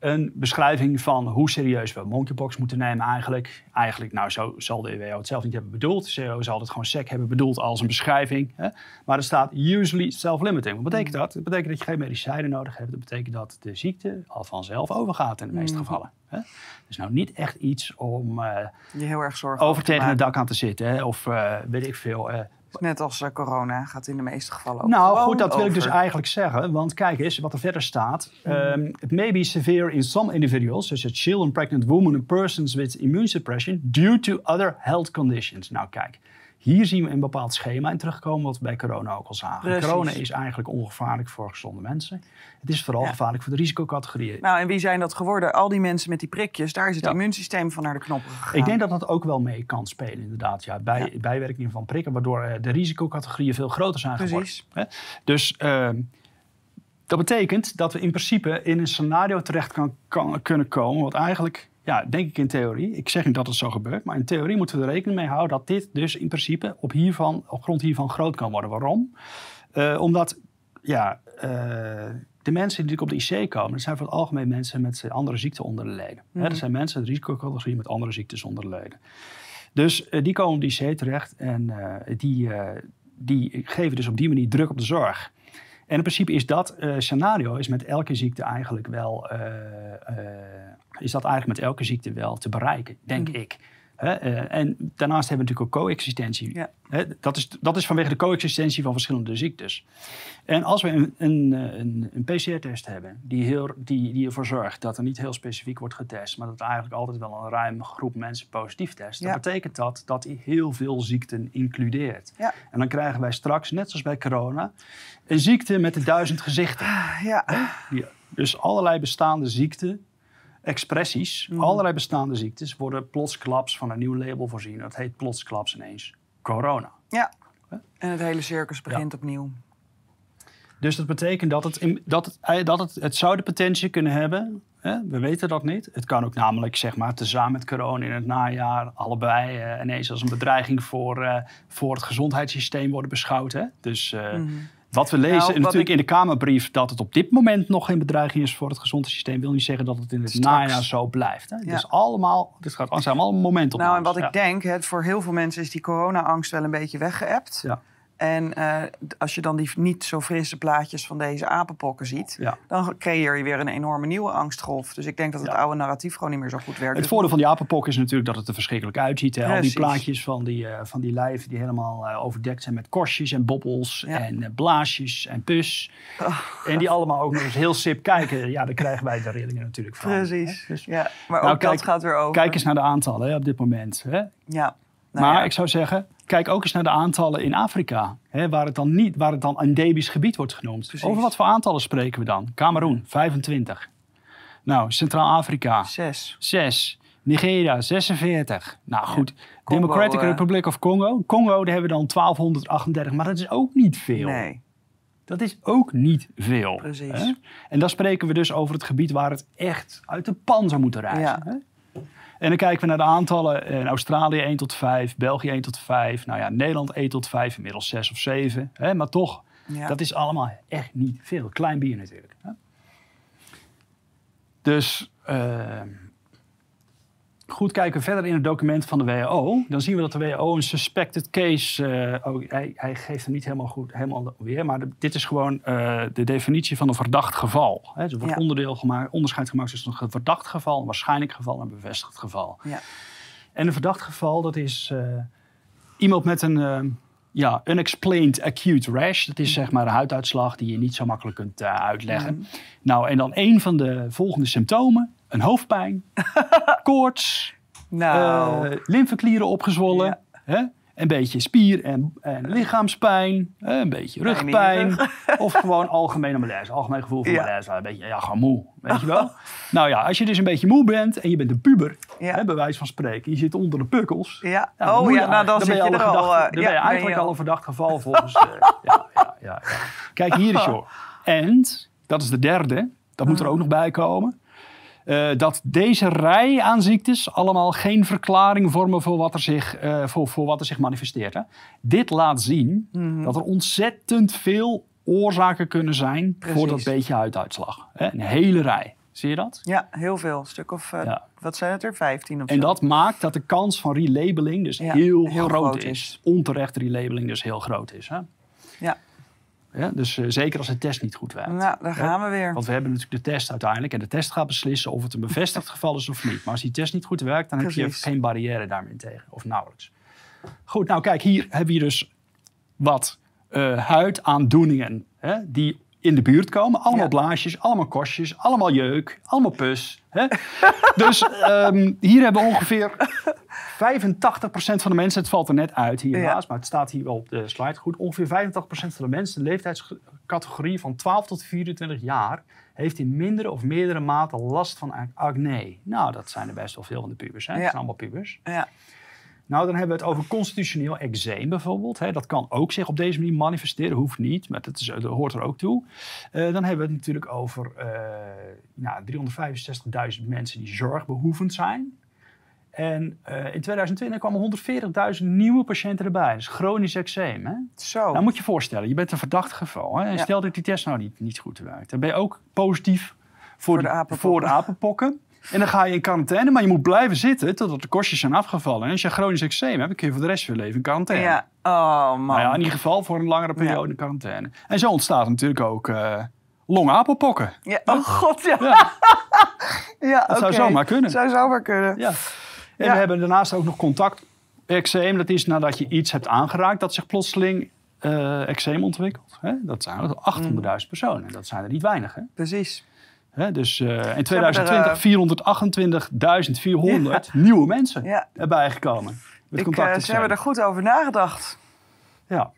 een beschrijving van hoe serieus we monkeypox moeten nemen eigenlijk. Eigenlijk, nou, zo zal de WHO het zelf niet hebben bedoeld. De WHO zal het gewoon sec hebben bedoeld als een beschrijving. Hè? Maar er staat usually self-limiting. Wat betekent dat? Dat betekent dat je geen medicijnen nodig hebt. Dat betekent dat de ziekte al vanzelf overgaat in de meeste mm. gevallen. Hè? Dus nou niet echt iets om uh, je heel erg zorgen over tegen het dak aan te zitten. Hè? Of uh, weet ik veel. Uh, Net als uh, corona gaat in de meeste gevallen ook. Nou, goed, dat wil ik dus eigenlijk zeggen. Want kijk eens wat er verder staat. Um, it may be severe in some individuals, such as children, pregnant women and persons with immune suppression, due to other health conditions. Nou, kijk. Hier zien we een bepaald schema in terugkomen, wat we bij corona ook al zagen. Corona is eigenlijk ongevaarlijk voor gezonde mensen. Het is vooral gevaarlijk voor de risicocategorieën. Nou, en wie zijn dat geworden? Al die mensen met die prikjes, daar is het immuunsysteem van naar de knoppen gegaan. Ik denk dat dat ook wel mee kan spelen, inderdaad. Ja, bij, Bijwerking van prikken, waardoor eh, de risicocategorieën veel groter zijn Precies. geworden. Dus... Uh, dat betekent dat we in principe in een scenario terecht kan, kan, kunnen komen, wat eigenlijk ja, denk ik in theorie. Ik zeg niet dat het zo gebeurt, maar in theorie moeten we er rekening mee houden dat dit dus in principe op, hiervan, op grond hiervan groot kan worden. Waarom? Uh, omdat ja, uh, de mensen die op de IC komen, dat zijn voor het algemeen mensen met andere ziekten onder de leden. Mm dat zijn mensen met risicocategorie met andere ziektes onder de leden. Dus uh, die komen op de IC terecht en die, die geven dus op die manier druk op de zorg. En in principe is dat scenario is met elke ziekte eigenlijk wel is dat eigenlijk met elke ziekte wel te bereiken, denk mm. ik. Uh, en daarnaast hebben we natuurlijk ook coexistentie. Ja. dat, is, dat is vanwege de coexistentie van verschillende ziektes. En als we een, een, een, een PCR-test hebben die, heel, die, die ervoor zorgt dat er niet heel specifiek wordt getest, maar dat eigenlijk altijd wel een ruime groep mensen positief test, dan betekent dat dat hij heel veel ziekten includeert. Ja. En dan krijgen wij straks, net zoals bij corona, een ziekte met de duizend gezichten. Ja. Dus allerlei bestaande ziekten expressies, mhm. allerlei bestaande ziektes, worden plotsklaps van een nieuw label voorzien. Dat heet plotsklaps ineens corona. Ja, en het hele circus begint opnieuw. Dus dat betekent dat het, in- dat het, eh, dat het, het zou de potentie kunnen hebben. Hè? We weten dat niet. Het kan ook namelijk, zeg maar, tezamen met corona in het najaar, allebei eh, ineens als een bedreiging voor, eh, voor het gezondheidssysteem worden beschouwd. Hè? Dus eh, wat we lezen Nou, wat natuurlijk ik- in de Kamerbrief dat het op dit moment nog geen bedreiging is voor het gezondheidssysteem, wil niet zeggen dat het in het Straks. najaar zo blijft. Hè? Ja. Dus allemaal, dit gaat, allemaal momenten. Nou, en wat ik denk, hè, voor heel veel mensen is die corona-angst wel een beetje weggeëpt. Ja. En eh, als je dan die niet zo frisse plaatjes van deze apenpokken ziet, Ja. dan creëer je weer een enorme nieuwe angstgolf. Dus ik denk dat het Ja. oude narratief gewoon niet meer zo goed werkt. Het voordeel van die apenpok is natuurlijk dat het er verschrikkelijk uitziet. Hè? Al die plaatjes van die, eh, van die lijven die helemaal eh, overdekt zijn met korstjes en bobbels Ja. en blaasjes en pus. Oh, en die allemaal ook nog eens heel sip kijken. Ja, daar krijgen wij de rillingen natuurlijk van. Precies. Dus Ja, maar Nou, ook kijk- dat gaat weer over. kijk eens naar de aantallen hè, op dit moment. Hè? Ja. Nou maar ik zou zeggen, kijk ook eens naar de aantallen in Afrika. Hè, waar, het dan niet, waar het dan endemisch gebied wordt genoemd. Precies. Over wat voor aantallen spreken we dan? Cameroen, 25. Nou, Centraal-Afrika, Zes. 6. Nigeria 46. Nou goed, Congo, Democratic Republic of Congo. Congo, daar hebben we dan 1238, maar dat is ook niet veel. Nee. Dat is ook niet veel. Precies. hè? En dan spreken we dus over het gebied waar het echt uit de pan zou moeten reizen. Ja. Hè? En dan kijken we naar de aantallen. In Australië 1 tot 5, België 1 tot 5. Nou ja, Nederland 1 tot 5, inmiddels 6 of 7. Hè? Maar toch, Ja. dat is allemaal echt niet veel. Klein bier natuurlijk. Hè? Dus eh, goed kijken verder in het document van de WHO. Dan zien we dat de WHO een suspected case... eh, oh, hij, hij geeft hem niet helemaal goed helemaal weer. Maar de- dit is gewoon eh, de definitie van een verdacht geval. Hè? Dus er wordt Ja. onderdeel gemaakt, onderscheid gemaakt tussen een verdacht geval... een waarschijnlijk geval en een bevestigd geval. Ja. En een verdacht geval, dat is eh, iemand met een ja, unexplained acute rash. Dat is zeg maar een huiduitslag die je niet zo makkelijk kunt uitleggen. Mhm. Nou, en dan een van de volgende symptomen. Een hoofdpijn, [LAUGHS] koorts, Nou, eh, lymfeklieren opgezwollen. Ja. Hè? Een beetje spier- en, en lichaamspijn. hè, Een beetje je rugpijn. [LAUGHS] Of gewoon algemene malaise. Algemeen gevoel van Ja. malaise. Een beetje, ja, gewoon moe. Weet je wel? [LAUGHS] nou ja, als je dus een beetje moe bent en je bent een puber. Ja. Hè, bij wijze van spreken. Je zit onder de pukkels. ja. Dan oh je ja, nou dan, zit je al er al. verdacht- eh, Dan ja, ben je eigenlijk je al een verdacht geval volgens... eh, ja, ja, ja, ja. Kijk, hier is joh. En, dat is de derde. Dat moet er ook nog bij komen. Eh, dat deze rij aan ziektes allemaal geen verklaring vormen voor wat er zich, eh, voor, voor wat er zich manifesteert. Hè. Dit laat zien Mhm. dat er ontzettend veel oorzaken kunnen zijn voor dat beetje huiduitslag. Hè. Een hele rij. Zie je dat? Ja, heel veel. Een stuk of, eh, Ja. wat zijn het er? 15 of En zo. dat maakt dat de kans van relabeling dus Ja, heel, heel groot, groot is. is. Onterecht relabeling dus heel groot is. Hè? Ja. Ja, dus eh, zeker als de test niet goed werkt. Nou, daar gaan we weer. Want we hebben natuurlijk de test uiteindelijk. En de test gaat beslissen of het een bevestigd [LAUGHS] geval is of niet. Maar als die test niet goed werkt, dan heb je geen barrière daarmee tegen. Of nauwelijks. Goed, nou kijk, hier hebben we dus wat eh, huidaandoeningen hè, die in de buurt komen. Allemaal Ja. blaasjes, allemaal kostjes, allemaal jeuk, allemaal pus. Hè? [LAUGHS] dus ehm, hier hebben ongeveer 85% van de mensen, het valt er net uit hier Ja. naast, maar het staat hier wel op de slide goed. Ongeveer 85% van de mensen, de leeftijdscategorie van 12 tot 24 jaar, heeft in mindere of meerdere mate last van acne. Nou, dat zijn er best wel veel van de pubers. Hè? Dat zijn allemaal pubers. Ja. Nou, dan hebben we het over constitutioneel eczeem bijvoorbeeld. Hè. Dat kan ook zich op deze manier manifesteren, hoeft niet, maar dat, is, dat hoort er ook toe. Eh, dan hebben we het natuurlijk over eh nou, 365.000 mensen die zorgbehoevend zijn. En eh, in 2020 kwamen 140.000 nieuwe patiënten erbij. Dus chronisch eczeem. Hè? Zo. Nou moet je je voorstellen, je bent een verdacht geval. Hè? En Ja. stel dat die test nou niet, niet goed werkt. Dan ben je ook positief voor, de die- apenpokken. voor de apenpokken. En dan ga je in quarantaine, maar je moet blijven zitten totdat de kostjes zijn afgevallen. En als je chronisch eczeem hebt, kun je voor de rest van je leven in quarantaine. ja. Oh, man. Nou ja, in ieder geval voor een langere periode in quarantaine. En zo ontstaat natuurlijk ook longapenpokken. Ja, Oh, god, ja. Ja, [LAUGHS] ja dat zou oké. zomaar kunnen. Zou zomaar kunnen. ja. En we hebben daarnaast ook nog contact eczeem. Dat is nadat je iets hebt aangeraakt dat zich plotseling eh eczeem ontwikkelt. Hè? Dat zijn er 800.000 personen. Dat zijn er niet weinig. Hè? Precies. Hè, dus eh, in hebben er, 2020 428.400 nieuwe mensen Ja. erbij gekomen. Met Ik, eh, ze hebben er goed over nagedacht. Ja.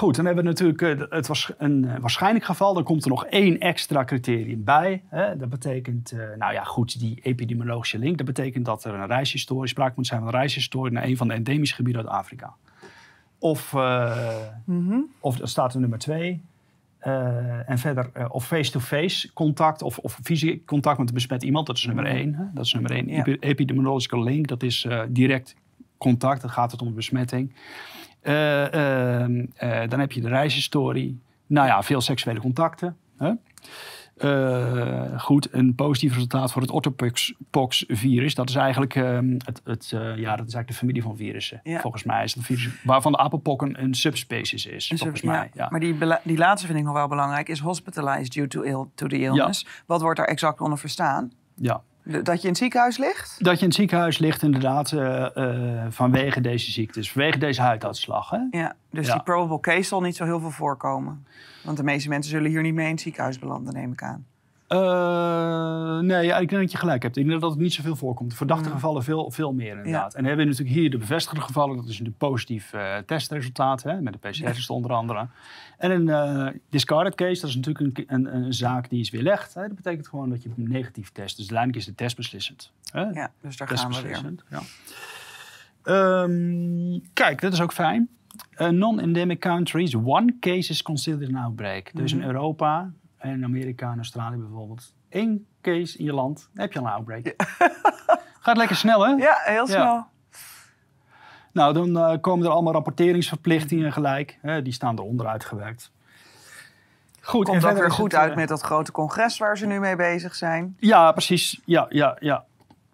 Goed, dan hebben we natuurlijk eh, het was een eh, waarschijnlijk geval. Dan komt er nog één extra criterium bij. Hè. Dat betekent, eh, nou ja, goed, die epidemiologische link. Dat betekent dat er een reishistorie, sprake moet zijn van een reishistorie naar een van de endemische gebieden uit Afrika. Of, uh, of staat er nummer twee. Uh, en verder, uh, of face-to-face contact of, of fysiek contact met een besmet iemand, dat is nummer Mhm. één. Hè? Dat is nummer één. Epi- Epidemiological link, dat is uh, direct contact, dan gaat het om besmetting. ehm, dan heb je de reishistorie. Nou ja, veel seksuele contacten. Hè? Uh, goed, een positief resultaat voor het orthopox-virus. Dat is eigenlijk, um, het, het, uh, ja, dat is eigenlijk de familie van virussen. Ja. Volgens mij is het virus waarvan de apenpokken een subspecies is. Een volgens sub- mij. ja. Maar die, die laatste vind ik nog wel belangrijk. Is hospitalized due to, ill, to the illness. Wat wordt daar exact onder verstaan? Ja. Dat je in het ziekenhuis ligt? Dat je in het ziekenhuis ligt inderdaad uh, uh, vanwege deze ziektes, vanwege deze huiduitslag. Hè? Ja, dus Ja. die probable case zal niet zo heel veel voorkomen. Want de meeste mensen zullen hier niet mee in het ziekenhuis belanden, neem ik aan. Uh, nee, ja, ik denk dat je gelijk hebt. Ik denk dat het niet zoveel voorkomt. Verdachte gevallen veel, veel meer inderdaad. En dan hebben we natuurlijk hier de bevestigde gevallen. Dat is een positief uh, testresultaat hè, met de PCR-test onder andere. En een uh, discarded case, dat is natuurlijk een, een, een zaak die is weerlegd. Hè. Dat betekent gewoon dat je een negatief test. Dus uiteindelijk is de test beslissend. Hè? Ja, dus daar gaan we weer. Testbeslissend, Ja. Um, kijk, dat is ook fijn. Non-endemic countries, one case is considered an outbreak. Dus Mhm. in Europa en in Amerika en Australië bijvoorbeeld. één case in je land, dan heb je al een outbreak. [LAUGHS] Gaat lekker snel, hè? Ja, heel snel. Ja. Nou, dan uh, komen er allemaal rapporteringsverplichtingen gelijk. Hè, die staan eronder uitgewerkt. Goed, Komt verder weer goed het, uit uh, met dat grote congres waar ze nu mee bezig zijn. Ja, precies. Ja, ja, ja.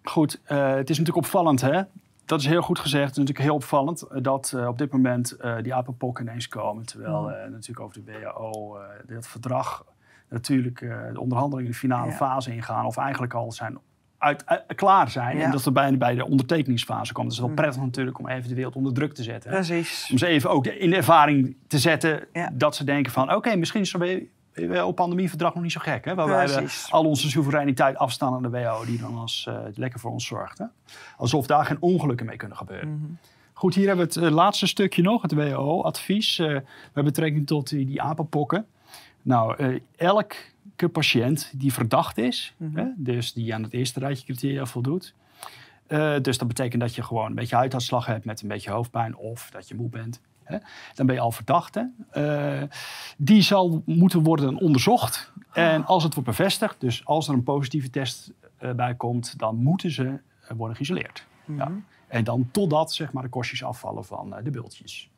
Goed, uh, het is natuurlijk opvallend, hè? Dat is heel goed gezegd. Het is natuurlijk heel opvallend dat uh, op dit moment die apenpokken ineens komen. Terwijl Mm. natuurlijk over de WHO, dat verdrag, natuurlijk uh, de onderhandelingen in de finale fase ingaan. Of eigenlijk al zijn uit, uit- klaar zijn. Ja. En dat we bijna bij de ondertekeningsfase komen. Dat is wel Mm. prettig natuurlijk om even de wereld onder druk te zetten. Precies. Om ze even ook in de ervaring te zetten Ja. dat ze denken van... oké, misschien is zo'n WHO-pandemieverdrag nog niet zo gek. Hè? Waarbij we al onze soevereiniteit afstaan aan de WHO... die dan als uh, lekker voor ons zorgt. Hè? Alsof daar geen ongelukken mee kunnen gebeuren. Mhm. Goed, hier hebben we het uh, laatste stukje nog, het WHO-advies... Uh, met betrekking tot die, die apenpokken. Nou, uh, elke patiënt die verdacht is... Mhm. hè, dus die aan het eerste rijtje criteria voldoet... Uh, dus dat betekent dat je gewoon een beetje huiduitslag hebt met een beetje hoofdpijn of dat je moe bent. Hè? Dan ben je al verdachte. Uh, die zal moeten worden onderzocht. En als het wordt bevestigd, dus als er een positieve test uh, bij komt, dan moeten ze worden geïsoleerd. Mhm. Ja. En dan totdat zeg maar, de kostjes afvallen van de bultjes.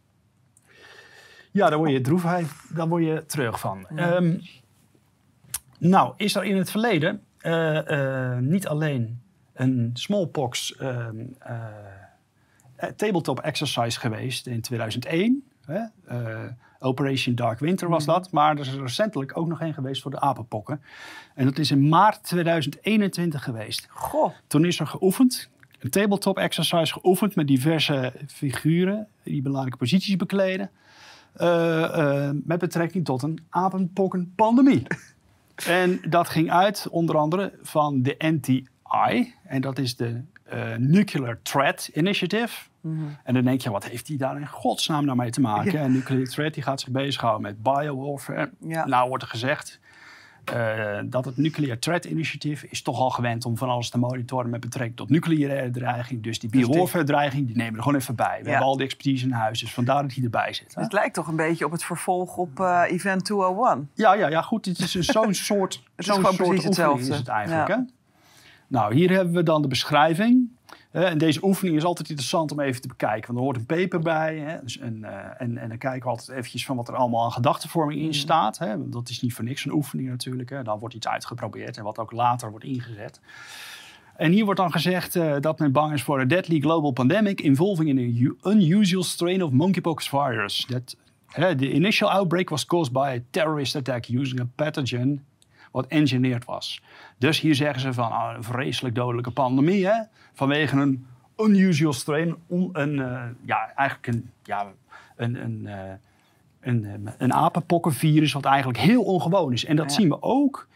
Ja, daar word je droefheid, daar word je terug van. Ja. Um, nou, is er in het verleden uh, niet alleen een smallpox um, tabletop exercise geweest in 2001. Hè? Operation Dark Winter was dat. Maar er is recentelijk ook nog één geweest voor de apenpokken. En dat is in maart 2021 geweest. Goh. Toen is er geoefend. Een tabletop exercise geoefend met diverse figuren die belangrijke posities bekleden. Uh, uh, met betrekking tot een apenpokkenpandemie. [LAUGHS] en dat ging uit onder andere van de NTI. En dat is de uh, Nuclear Threat Initiative. Mhm. En dan denk je, wat heeft die daar in godsnaam nou mee te maken? Ja. En Nuclear Threat die gaat zich bezighouden met biowarfare. Ja. Nou wordt er gezegd uh, dat het Nuclear Threat Initiative is toch al gewend om van alles te monitoren met betrekking tot nucleaire dreiging. Dus die Dus die- biowarfare dreiging, die nemen we er gewoon even bij. We Ja. hebben al die expertise in huis, dus vandaar dat hij erbij zit. hè? Het lijkt toch een beetje op het vervolg op eh, Event 201. Ja, ja, ja, goed. Het is zo'n soort, [LAUGHS] Het is gewoon soort precies hetzelfde. is het eigenlijk. Ja. Hè? Nou, hier hebben we dan de beschrijving. En deze oefening is altijd interessant om even te bekijken. Want er hoort een paper bij. Hè, dus en, eh, en, en dan kijken we altijd eventjes van wat er allemaal aan gedachtenvorming in Mhm. staat. Hè. Dat is niet voor niks een oefening natuurlijk. Hè. Dan wordt iets uitgeprobeerd en wat ook later wordt ingezet. En hier wordt dan gezegd eh, dat men bang is voor a deadly global pandemic involving an unusual strain of monkeypox virus. That, the initial outbreak was caused by a terrorist attack using a pathogen wat engineerd was. Dus hier zeggen ze van ah, een vreselijk dodelijke pandemie hè, vanwege een unusual strain, on- een, eh, ja, eigenlijk een, ja, een, een, eh, een, eh, een apenpokkenvirus wat eigenlijk heel ongewoon is. En dat Ja. zien we ook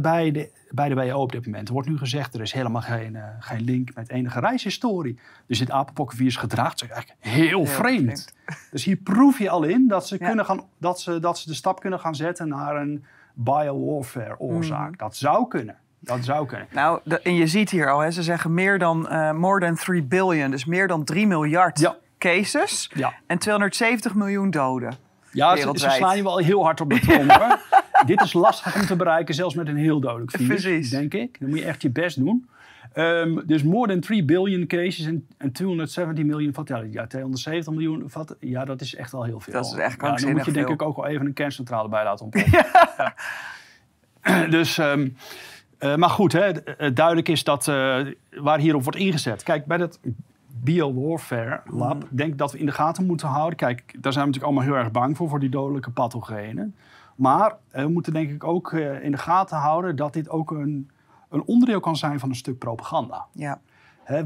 bij, de, bij de WHO op dit moment. Er wordt nu gezegd er is helemaal geen, geen link met enige reishistorie. Dus dit apenpokkenvirus gedraagt zich eigenlijk heel, Heel vreemd. Dus hier proef je al in dat ze, Ja. kunnen gaan, dat, ze, dat ze de stap kunnen gaan zetten naar een biowarfare oorzaak. Mhm. Dat zou kunnen. Dat zou kunnen. Nou, de- en je ziet hier al, hè, ze zeggen meer dan, eh, more than 3 billion, dus meer dan 3 miljard Ja. cases Ja. en 270 miljoen doden. Ja, ze, slaan je wel heel hard op de trom. [LAUGHS] hoor. Dit is lastig om te bereiken, zelfs met een heel dodelijk virus, Precies. denk ik. Dan moet je echt je best doen. Ehm, dus more than 3 billion cases en, en 270 miljoen fatalities. Ja, 270 miljoen fat ja, dat is echt wel heel veel. Dat is echt ja, Dan moet krankzinnig je denk ik ook wel even een kerncentrale bij laten [LAUGHS] ontploffen. Ja. [CLEARS THROAT] Dus, ehm, eh, maar goed, hè, eh, duidelijk is dat eh, waar hierop wordt ingezet. Kijk, bij dat biowarfare lab, Mhm. denk ik dat we in de gaten moeten houden. Kijk, daar zijn we natuurlijk allemaal heel erg bang voor, voor die dodelijke pathogenen. Maar we moeten denk ik ook in de gaten houden dat dit ook een, een onderdeel kan zijn van een stuk propaganda. Ja,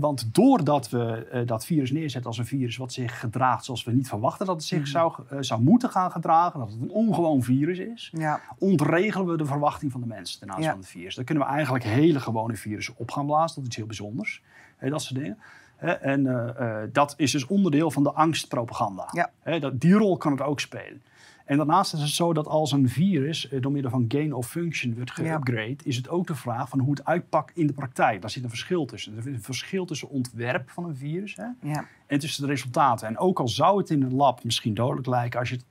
want doordat we eh, dat virus neerzetten als een virus wat zich gedraagt zoals we niet verwachten dat het zich Mhm. zou, eh, zou moeten gaan gedragen, dat het een ongewoon virus is, ja, ontregelen we de verwachting van de mensen ten aanzien Ja. van het virus. Dan kunnen we eigenlijk hele gewone virussen op gaan blazen. Dat is iets heel bijzonders. Dat soort dingen. En eh, dat is dus onderdeel van de angstpropaganda. Ja. Dat, die rol kan het ook spelen. En daarnaast is het zo dat als een virus eh, door middel van gain of function wordt Ja. geupgrade, is het ook de vraag van hoe het uitpakt in de praktijk. Daar zit een verschil tussen. Er is een verschil tussen ontwerp van een virus hè, ja. en tussen de resultaten. En ook al zou het in een lab misschien dodelijk lijken, als je het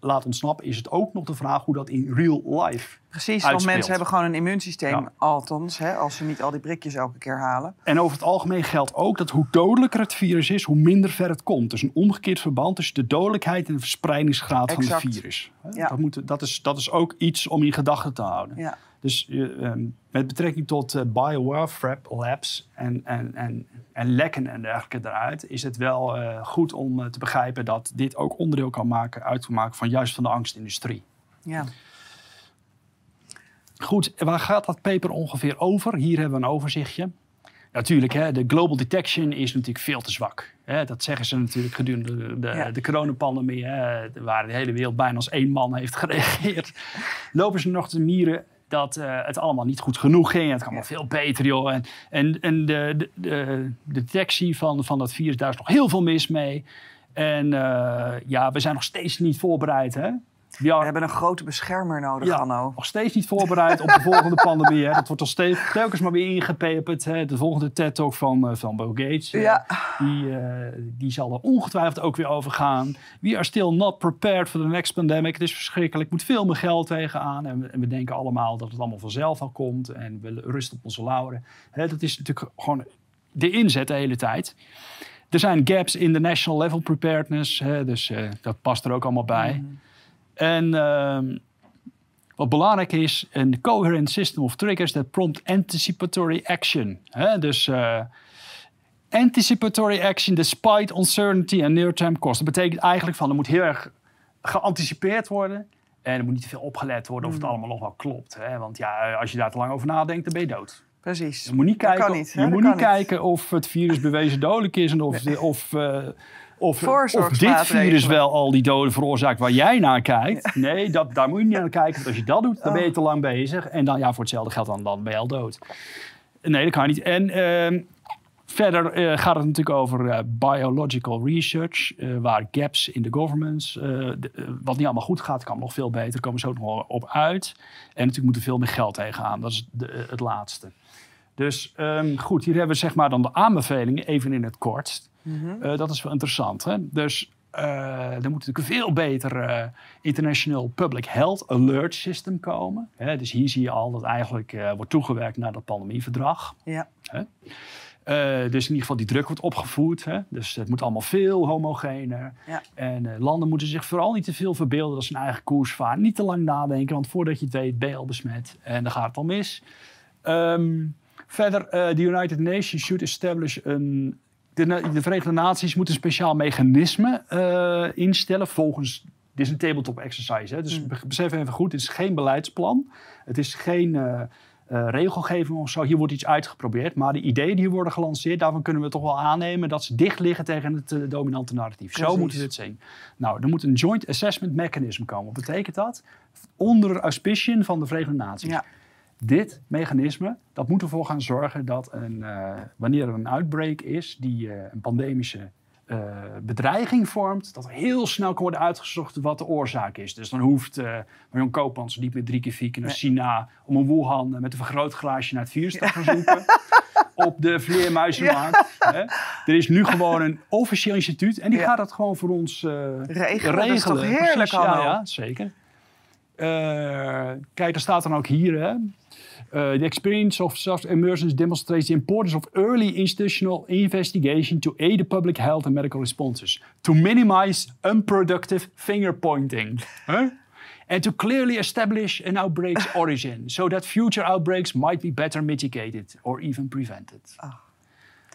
laat ontsnappen, is het ook nog de vraag hoe dat in real life. Precies, want Uitspeelt. mensen hebben gewoon een immuunsysteem, Ja. althans, hè, als ze niet al die prikjes elke keer halen. En over het algemeen geldt ook dat hoe dodelijker het virus is, hoe minder ver het komt. Dus een omgekeerd verband tussen de dodelijkheid en de verspreidingsgraad van het virus. Ja. Dat, moet, dat, is, dat is ook iets om in gedachten te houden. Ja, Dus eh, ehm, met betrekking tot biowarfare labs en, en, en, en lekken en dergelijke eruit, is het wel eh, goed om te begrijpen dat dit ook onderdeel kan maken, uit maken van juist van de angstindustrie. ja. Goed, waar gaat dat paper ongeveer over? Hier hebben we een overzichtje. Natuurlijk, hè, de global detection is natuurlijk veel te zwak. Hè, dat zeggen ze natuurlijk gedurende de, de, Ja. de coronapandemie, hè, waar de hele wereld bijna als één man heeft gereageerd. Lopen ze nog te mieren dat eh, het allemaal niet goed genoeg ging. Het kan wel veel beter, joh. En, en, en de, de, de, de detectie van, van dat virus, daar is nog heel veel mis mee. En eh, ja, we zijn nog steeds niet voorbereid, hè? Ja, We hebben een grote beschermer nodig, ja, Anno. nog steeds niet voorbereid op de volgende pandemie. Hè. Dat wordt al steeds, telkens maar weer ingepeperd. Hè. De volgende TED-talk van, eh, van Bill Gates. die, eh, die zal er ongetwijfeld ook weer over gaan. We are still not prepared for the next pandemic. Het is verschrikkelijk. moet veel meer geld tegenaan. En we, en we denken allemaal dat het allemaal vanzelf al komt. En we rusten op onze lauren. Hè, dat is natuurlijk gewoon de inzet de hele tijd. Er zijn gaps in de national level preparedness. Hè, dus eh, dat past er ook allemaal bij. En ehm, wat belangrijk is, een coherent system of triggers that prompt anticipatory action. Hè? Dus eh, anticipatory action despite uncertainty and near-term cost. Dat betekent eigenlijk van er moet heel erg geanticipeerd worden. En er moet niet te veel opgelet worden of het allemaal nog wel klopt. Hè? Want ja, als je daar te lang over nadenkt, dan ben je dood. Precies. Je moet niet Dat kijken, kan niet, hè? je moet niet kijken of het virus bewezen dodelijk is en of, of, eh, of, of dit virus wel al die doden veroorzaakt waar jij naar kijkt. Nee, dat, daar moet je niet naar kijken. Want als je dat doet, dan ben je te lang bezig. En dan, ja, voor hetzelfde geld, dan, dan ben je al dood. Nee, dat kan niet. En ehm, verder eh, gaat het natuurlijk over eh, biological research, waar gaps in de governments, de- wat niet allemaal goed gaat, kan nog veel beter, daar komen ze ook nog op uit. En natuurlijk moet er veel meer geld tegenaan, dat is de, het laatste. Dus ehm, goed, hier hebben we zeg maar dan de aanbevelingen, even in het kort. Eh, dat is wel interessant. Hè? Dus eh, er moet natuurlijk een veel beter eh, International Public Health Alert System komen. Hè? Dus hier zie je al dat eigenlijk wordt toegewerkt naar dat pandemieverdrag. Ja. Hè? Dus in ieder geval die druk wordt opgevoerd. Hè? Dus het moet allemaal veel homogener. Ja. En landen moeten zich vooral niet te veel verbeelden dat ze hun eigen koers varen. Niet te lang nadenken, want voordat je het weet ben je al besmet. En dan gaat het al mis. Ehm, verder, eh, de United Nations should establish een... De, de Verenigde Naties moeten een speciaal mechanisme eh, instellen volgens... Dit is een tabletop exercise, hè? dus be- besef even goed, het is geen beleidsplan. Het is geen eh, regelgeving of zo. Hier wordt iets uitgeprobeerd. Maar de ideeën die hier worden gelanceerd, daarvan kunnen we toch wel aannemen dat ze dicht liggen tegen het dominante narratief. Zo Precies. we het zien. Nou, er moet een joint assessment mechanism komen. Wat betekent dat? Onder auspiciën van de Verenigde Naties. Ja. Dit mechanisme, dat moet ervoor gaan zorgen dat een, eh, wanneer er een outbreak is die eh, een pandemische eh, bedreiging vormt, dat er heel snel kan worden uitgezocht wat de oorzaak is. Dus dan hoeft eh Marion Koopmans niet meer drie keer vier keer naar Nee. China om een Wuhan met een vergrootglaasje naar het virus te gaan zoeken. [LAUGHS] op de vleermuizenmarkt. Hè? Er is nu gewoon een officieel instituut en die Ja. gaat dat gewoon voor ons eh, Regelen, dat is toch heerlijk, Precies, ja, Hanno? ja, zeker. Eh, kijk, er staat dan ook hier, hè. Uh, the experience of such emergence demonstrates the importance of early institutional investigation to aid the public health and medical responses, to minimize unproductive finger pointing, [LAUGHS] huh? and to clearly establish an outbreak's [LAUGHS] origin, so that future outbreaks might be better mitigated or even prevented.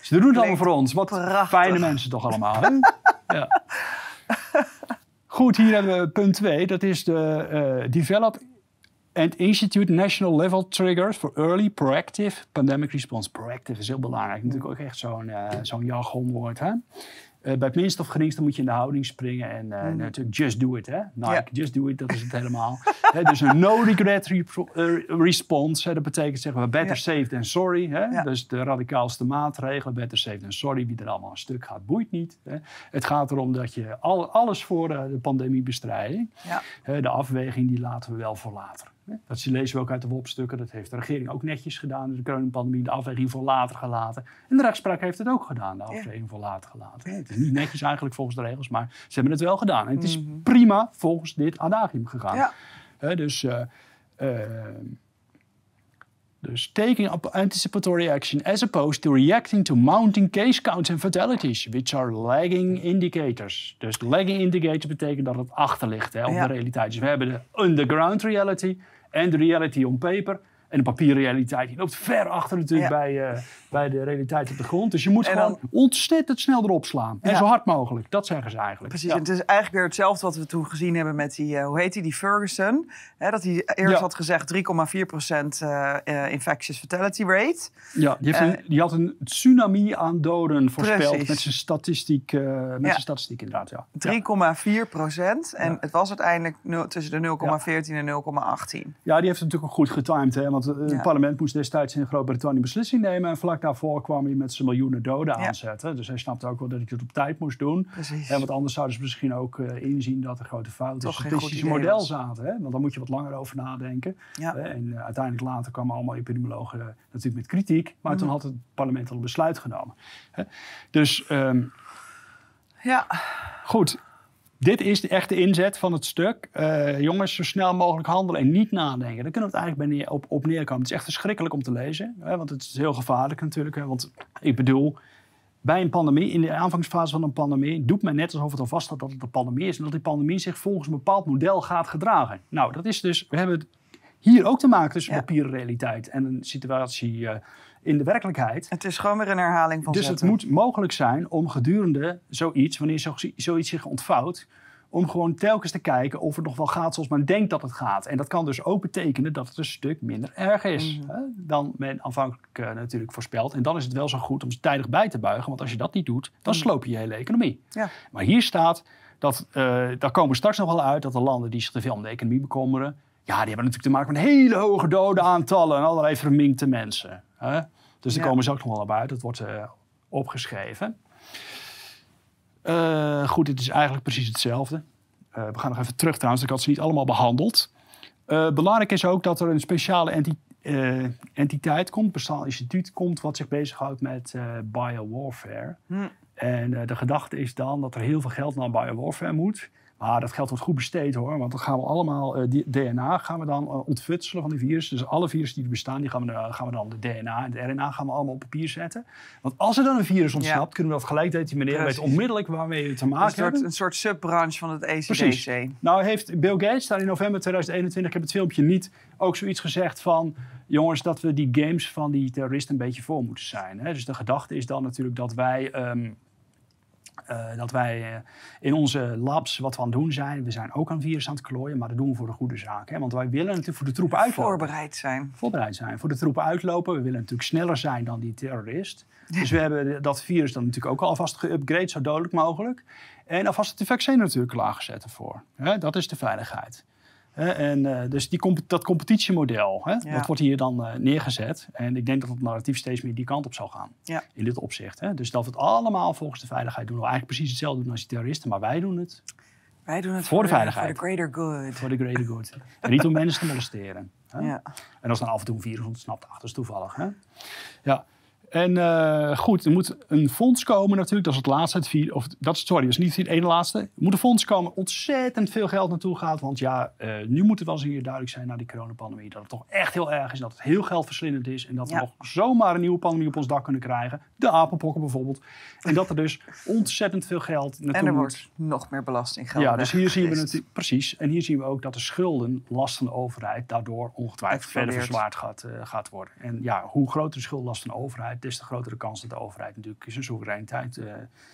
Ze doen het allemaal voor ons. Wat prachtig. fijne mensen toch allemaal. Hè? [LAUGHS] ja. Goed, hier hebben we punt 2. Dat is de eh, Develop and Institute National Level Triggers for Early Proactive Pandemic Response. Proactive is heel belangrijk. Natuurlijk ook echt zo'n eh, zo'n jargonwoord. Hè? Eh, bij het minste of geringste moet je in de houding springen. En eh, natuurlijk just do it. Hè? Nike, Ja. just do it, dat is het helemaal. [LAUGHS] Hè, dus een no regret eh, response. Hè? Dat betekent zeggen we better Ja. safe than sorry. Hè? Ja. Dus de radicaalste maatregelen. Better safe than sorry. Wie er allemaal een stuk gaat, boeit niet. Hè? Het gaat erom dat je al, alles voor de pandemiebestrijding. Ja. Hè, de afweging die laten we wel voor later. Dat lezen we ook uit de WOP-stukken. Dat heeft de regering ook netjes gedaan. Dus de coronapandemie, de afweging voor later gelaten. En de rechtspraak heeft het ook gedaan. De afweging voor later gelaten. Het is niet netjes eigenlijk volgens de regels, maar ze hebben het wel gedaan. En het is prima volgens dit adagium gegaan. Ja. Dus, eh, eh, dus taking up anticipatory action as opposed to reacting to mounting case counts and fatalities, which are lagging indicators. Dus lagging indicator betekent dat het achter ligt hè, op Ja. de realiteit. Dus we hebben de underground reality en de reality on paper. En de papierrealiteit die loopt ver achter natuurlijk Ja. bij, eh, bij de realiteit op de grond. Dus je moet En gewoon dan- ontzettend snel erop slaan. En Ja. zo hard mogelijk. Dat zeggen ze eigenlijk. Precies, Ja. en het is eigenlijk weer hetzelfde wat we toen gezien hebben met die, eh, hoe heet die, die Ferguson. Hè, dat hij eerst had gezegd 3,4% eh infectious fatality rate. Ja, die, heeft een, die had een tsunami aan doden voorspeld Precies. met zijn statistiek, met zijn statistiek inderdaad. Ja. 3,4%. En het was uiteindelijk tussen de 0,14 en 0,18. ja, die heeft het natuurlijk ook goed getimed. Hè? Want eh, het parlement moest destijds in Groot-Brittannië beslissing nemen. En vlak daarvoor kwam hij met zijn miljoenen doden Ja. aanzetten. Dus hij snapte ook wel dat hij het op tijd moest doen. Precies. En want anders zouden ze misschien ook eh, inzien dat er grote fouten in idee model was. zaten. Hè? Want dan moet je wat langer over nadenken. Ja. Hè? En eh, uiteindelijk later kwamen allemaal epidemiologen natuurlijk met kritiek. Maar Mhm. toen had het parlement al een besluit genomen. Hè? Dus ehm, Ja, Goed, dit is de echte inzet van het stuk. Eh, jongens, zo snel mogelijk handelen en niet nadenken. Daar kunnen we het eigenlijk bij neer, op, op neerkomen. Het is echt verschrikkelijk om te lezen. Hè, want het is heel gevaarlijk natuurlijk. Hè, want ik bedoel, bij een pandemie, in de aanvangsfase van een pandemie... doet men net alsof het al vast staat dat het een pandemie is... en dat die pandemie zich volgens een bepaald model gaat gedragen. Nou, dat is dus... We hebben het hier ook te maken tussen Ja. papieren realiteit... en een situatie eh, in de werkelijkheid. het is gewoon weer een herhaling van Dus het moet mogelijk zijn om gedurende zoiets, wanneer zo, zoiets zich ontvouwt, om gewoon telkens te kijken of het nog wel gaat zoals men denkt dat het gaat. En dat kan dus ook betekenen dat het een stuk minder erg is Mhm. hè, dan men aanvankelijk eh, natuurlijk voorspelt. En dan is het wel zo goed om ze tijdig bij te buigen, want als je dat niet doet, dan sloop je je hele economie. Mhm. Ja. Maar hier staat, dat, eh, daar komen we straks nog wel uit, dat de landen die zich te veel om de economie bekommeren, ja, die hebben natuurlijk te maken met hele hoge dodenaantallen en allerlei verminkte mensen. Hè? Dus daar Ja. komen ze ook nog wel op uit. Dat wordt eh, opgeschreven. Eh, goed, het is eigenlijk precies hetzelfde. Eh, we gaan nog even terug trouwens, ik had ze niet allemaal behandeld. Eh, belangrijk is ook dat er een speciale enti- entiteit komt, een bestaand instituut komt, wat zich bezighoudt met biowarfare. Hm. En de gedachte is dan dat er heel veel geld naar biowarfare moet. Maar dat geld wordt goed besteed hoor. Want dan gaan we allemaal eh, die DNA gaan we dan eh, ontfutselen van die virussen. Dus alle virussen die er bestaan, die gaan we, eh, gaan we dan de DNA en de RNA gaan we allemaal op papier zetten. Want als er dan een virus ontsnapt, Ja. kunnen we dat gelijk determineren. Weten onmiddellijk waarmee we te Een maken soort, hebben. een soort subbranche van het ECDC. Precies. Nou heeft Bill Gates daar in november 2021, ik heb het filmpje niet, ook zoiets gezegd van... jongens, dat we die games van die terroristen een beetje voor moeten zijn. Hè? Dus de gedachte is dan natuurlijk dat wij... ehm, eh, dat wij eh, in onze labs wat we aan het doen zijn. We zijn ook aan virus aan het klooien, maar dat doen we voor de goede zaak. Hè? Want wij willen natuurlijk voor de troepen uitlopen. Voorbereid zijn. Voorbereid zijn. Voor de troepen uitlopen. We willen natuurlijk sneller zijn dan die terrorist. Dus we hebben dat virus dan natuurlijk ook alvast geüpgrade, zo dodelijk mogelijk. En alvast het vaccin natuurlijk klaargezet ervoor. Hè? Dat is de veiligheid. En eh, dus die comp- dat competitiemodel, hè, Ja. dat wordt hier dan eh, neergezet. En ik denk dat het narratief steeds meer die kant op zal gaan. Ja. In dit opzicht. Hè. Dus dat we het allemaal volgens de veiligheid doen. We eigenlijk precies hetzelfde doen als die terroristen. Maar wij doen het Wij doen het Voor de veiligheid. Voor de greater good. voor de greater good. en niet om mensen te molesteren. Hè. Ja. En als dan af en toe een virus ontsnapt, ach, dat is toevallig. Hè? Ja. En uh, goed, er moet een fonds komen natuurlijk. Dat is het laatste. Het vier, of, dat sorry, dat is niet het ene laatste. Er moet een fonds komen. Ontzettend veel geld naartoe gaat. Want ja, uh, nu moet het wel eens hier duidelijk zijn na die coronapandemie. Dat het toch echt heel erg is. Dat het heel geldverslindend is. En dat we nog zomaar een nieuwe pandemie op ons dak kunnen krijgen. De apenpokken bijvoorbeeld. En dat er dus ontzettend veel geld naartoe En er moet. wordt nog meer belastinggeld Ja, dus hier zien we natuurlijk precies. En hier zien we ook dat de schuldenlast van de overheid daardoor ongetwijfeld verder verzwaard gaat, eh, gaat worden. En ja, hoe groter de schuldenlast van de overheid, des te grotere kans dat de overheid natuurlijk zijn soevereiniteit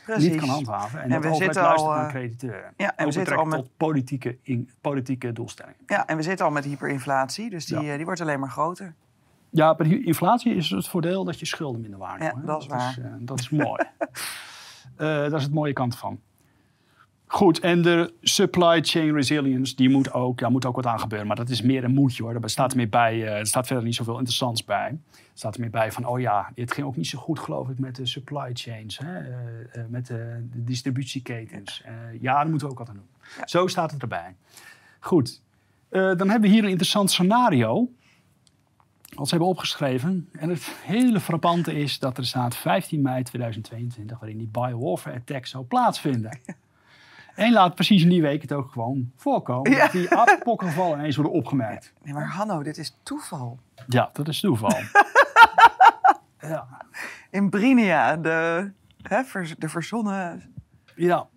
Precies. niet kan handhaven. En, En we zitten al, naar eh, crediteuren. ja, en we zitten al tot politieke, in, politieke doelstellingen. Ja, en we zitten al met hyperinflatie, dus die, Ja. eh, die wordt alleen maar groter. Ja, bij die inflatie is het voordeel dat je schulden minder waard Ja, dat is waar. Is, dat is mooi. [LAUGHS] Eh, dat is het mooie kant van. Goed, en de supply chain resilience, die moet ook, daar moet ook wat aan gebeuren. Maar dat is meer een moedje hoor. Er staat er meer bij, eh, er staat verder niet zoveel interessants bij. Er staat er meer bij van, oh ja, het ging ook niet zo goed geloof ik met de supply chains. Hè? eh, eh, met de, de distributieketens. Ja, daar moeten we ook wat aan doen. Ja. Zo staat het erbij. Goed, dan hebben we hier een interessant scenario. Wat ze hebben opgeschreven. En het hele frappante is dat er staat 15 mei 2022, waarin die biowarfare attack zou plaatsvinden. En laat precies in die week het ook gewoon voorkomen. Ja. Dat die apenpokkengevallen ineens worden opgemerkt. Nee, maar Hanno, dit is toeval. Ja, dat is toeval. [LAUGHS] ja. In Brinia, de, hè, de verzonnen ja,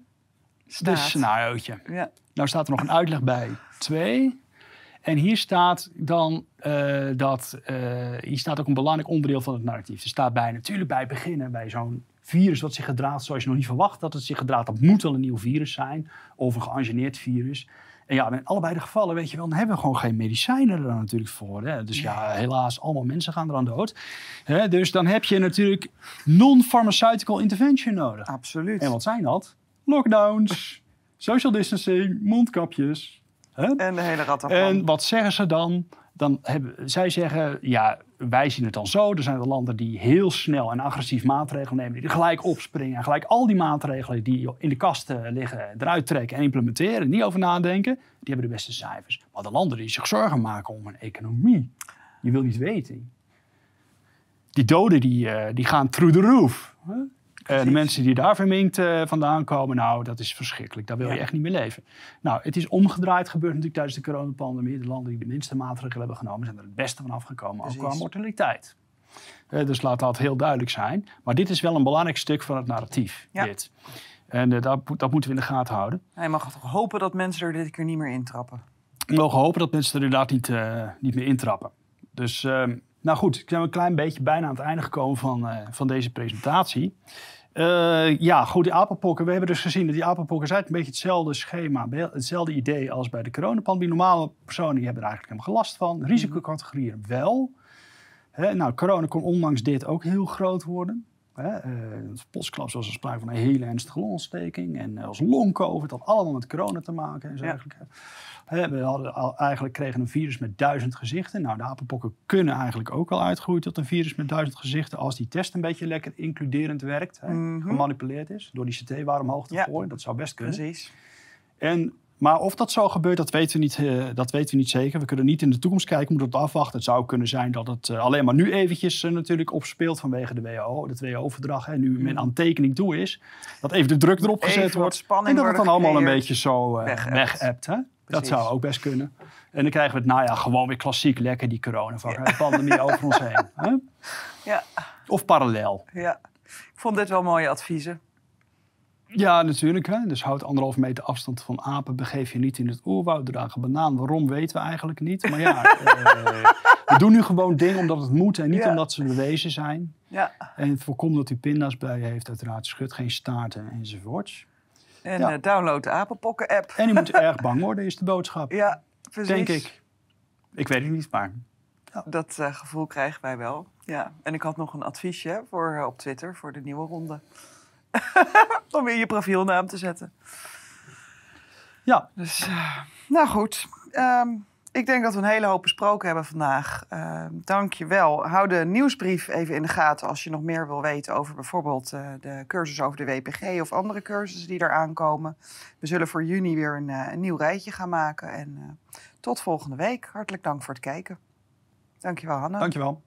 staat. dus scenariootje. Ja. Nou staat er nog een uitleg bij 2. En hier staat dan eh, dat, eh, hier staat ook een belangrijk onderdeel van het narratief. Er staat bij natuurlijk bij beginnen, bij zo'n virus wat zich gedraagt zoals je nog niet verwacht dat het zich gedraagt. Dat moet wel een nieuw virus zijn of een geëngineerd virus. En ja, in allebei de gevallen, weet je wel, dan hebben we gewoon geen medicijnen er dan natuurlijk voor. Hè? Dus ja, helaas, allemaal mensen gaan eraan dood. Hè? Dus dan heb je natuurlijk non-pharmaceutical intervention nodig. Absoluut. En wat zijn dat? Lockdowns, social distancing, mondkapjes. Hè? En de hele rattenplan. En wat zeggen ze dan? Dan hebben, zij zeggen, ja, wij zien het dan zo. Er zijn er landen die heel snel en agressief maatregelen nemen. Die er gelijk opspringen. En gelijk al die maatregelen die in de kast eh, liggen eruit trekken en implementeren. Niet over nadenken. Die hebben de beste cijfers. Maar de landen die zich zorgen maken om hun economie. Je wil niet weten. Die doden die, eh, die gaan through the roof. Eh, de mensen die daar verminkt eh, vandaan komen, nou, dat is verschrikkelijk. Daar wil je echt niet meer leven. Nou, het is omgedraaid gebeurd natuurlijk tijdens de coronapandemie. De landen die de minste maatregelen hebben genomen, zijn er het beste van afgekomen, ook qua mortaliteit. Eh, dus laat dat heel duidelijk zijn. Maar dit is wel een belangrijk stuk van het narratief. Ja. Dit. En dat, dat moeten we in de gaten houden. Hij mag toch hopen dat mensen er dit keer niet meer intrappen. We mogen hopen dat mensen er inderdaad niet, niet meer intrappen. Dus, ehm, nou goed, ik ben een klein beetje bijna aan het einde gekomen van, eh, van deze presentatie. Eh, ja, goed, die apenpokken. We hebben dus gezien dat die apenpokken zijn een beetje hetzelfde schema, hetzelfde idee als bij de coronapandemie. Normale personen die hebben er eigenlijk helemaal gelast van. Risicocategorieën wel. Hè, nou, corona kon ondanks dit ook heel groot worden. Hè, plotsklaps was er sprake van een hele ernstige longontsteking. En was long-covid, had allemaal met corona te maken. En zo Ja. eigenlijk. We hadden al, eigenlijk kregen een virus met duizend gezichten. Nou, de apenpokken kunnen eigenlijk ook al uitgroeien tot een virus met duizend gezichten. Als die test een beetje lekker includerend werkt. Hè, Mhm. Gemanipuleerd is door die CT-waarde omhoog te Ja. gooien. Dat zou best kunnen. Precies. En, maar of dat zo gebeurt, dat weten, we niet, eh, dat weten we niet zeker. We kunnen niet in de toekomst kijken, we moeten het afwachten. Het zou kunnen zijn dat het eh, alleen maar nu eventjes eh, natuurlijk opspeelt vanwege de WHO, het WHO-verdrag. En nu men aan tekening toe is, dat even de druk erop gezet wordt. En dat het dan allemaal een beetje zo Weg-appt. Dat zou ook best kunnen. En dan krijgen we het najaar gewoon weer klassiek lekker die corona-pandemie [LAUGHS] over ons heen. Hè? Ja, Of parallel. ja. Ik vond dit wel mooie adviezen. Ja, natuurlijk. Hè? Dus houd anderhalf meter afstand van apen. Begeef je niet in het oerwoud. Draag een banaan. Waarom weten we eigenlijk niet. Maar ja, [LAUGHS] eh, we doen nu gewoon dingen omdat het moet en niet Ja. omdat ze bewezen zijn. Ja. En voorkom dat u pinda's bij je heeft. Uiteraard schud geen staarten enzovoorts. En Ja. eh, download de Apenpokken-app. En u moet [LAUGHS] erg bang worden, is de boodschap. Ja, precies. Denk ik. Ik weet het niet, maar Dat eh, gevoel krijgen wij wel. Ja. En ik had nog een adviesje voor, eh, op Twitter voor de nieuwe ronde. [LAUGHS] Om weer je profielnaam te zetten. ja. Dus, nou goed. Ehm, ik denk dat we een hele hoop besproken hebben vandaag. Ehm Dank je wel. Hou de nieuwsbrief even in de gaten als je nog meer wil weten over bijvoorbeeld eh, de cursus over de WPG of andere cursussen die eraan komen. We zullen voor juni weer een, eh, een nieuw rijtje gaan maken. En eh, tot volgende week. Hartelijk dank voor het kijken. Dankjewel, Hanna. Dankjewel.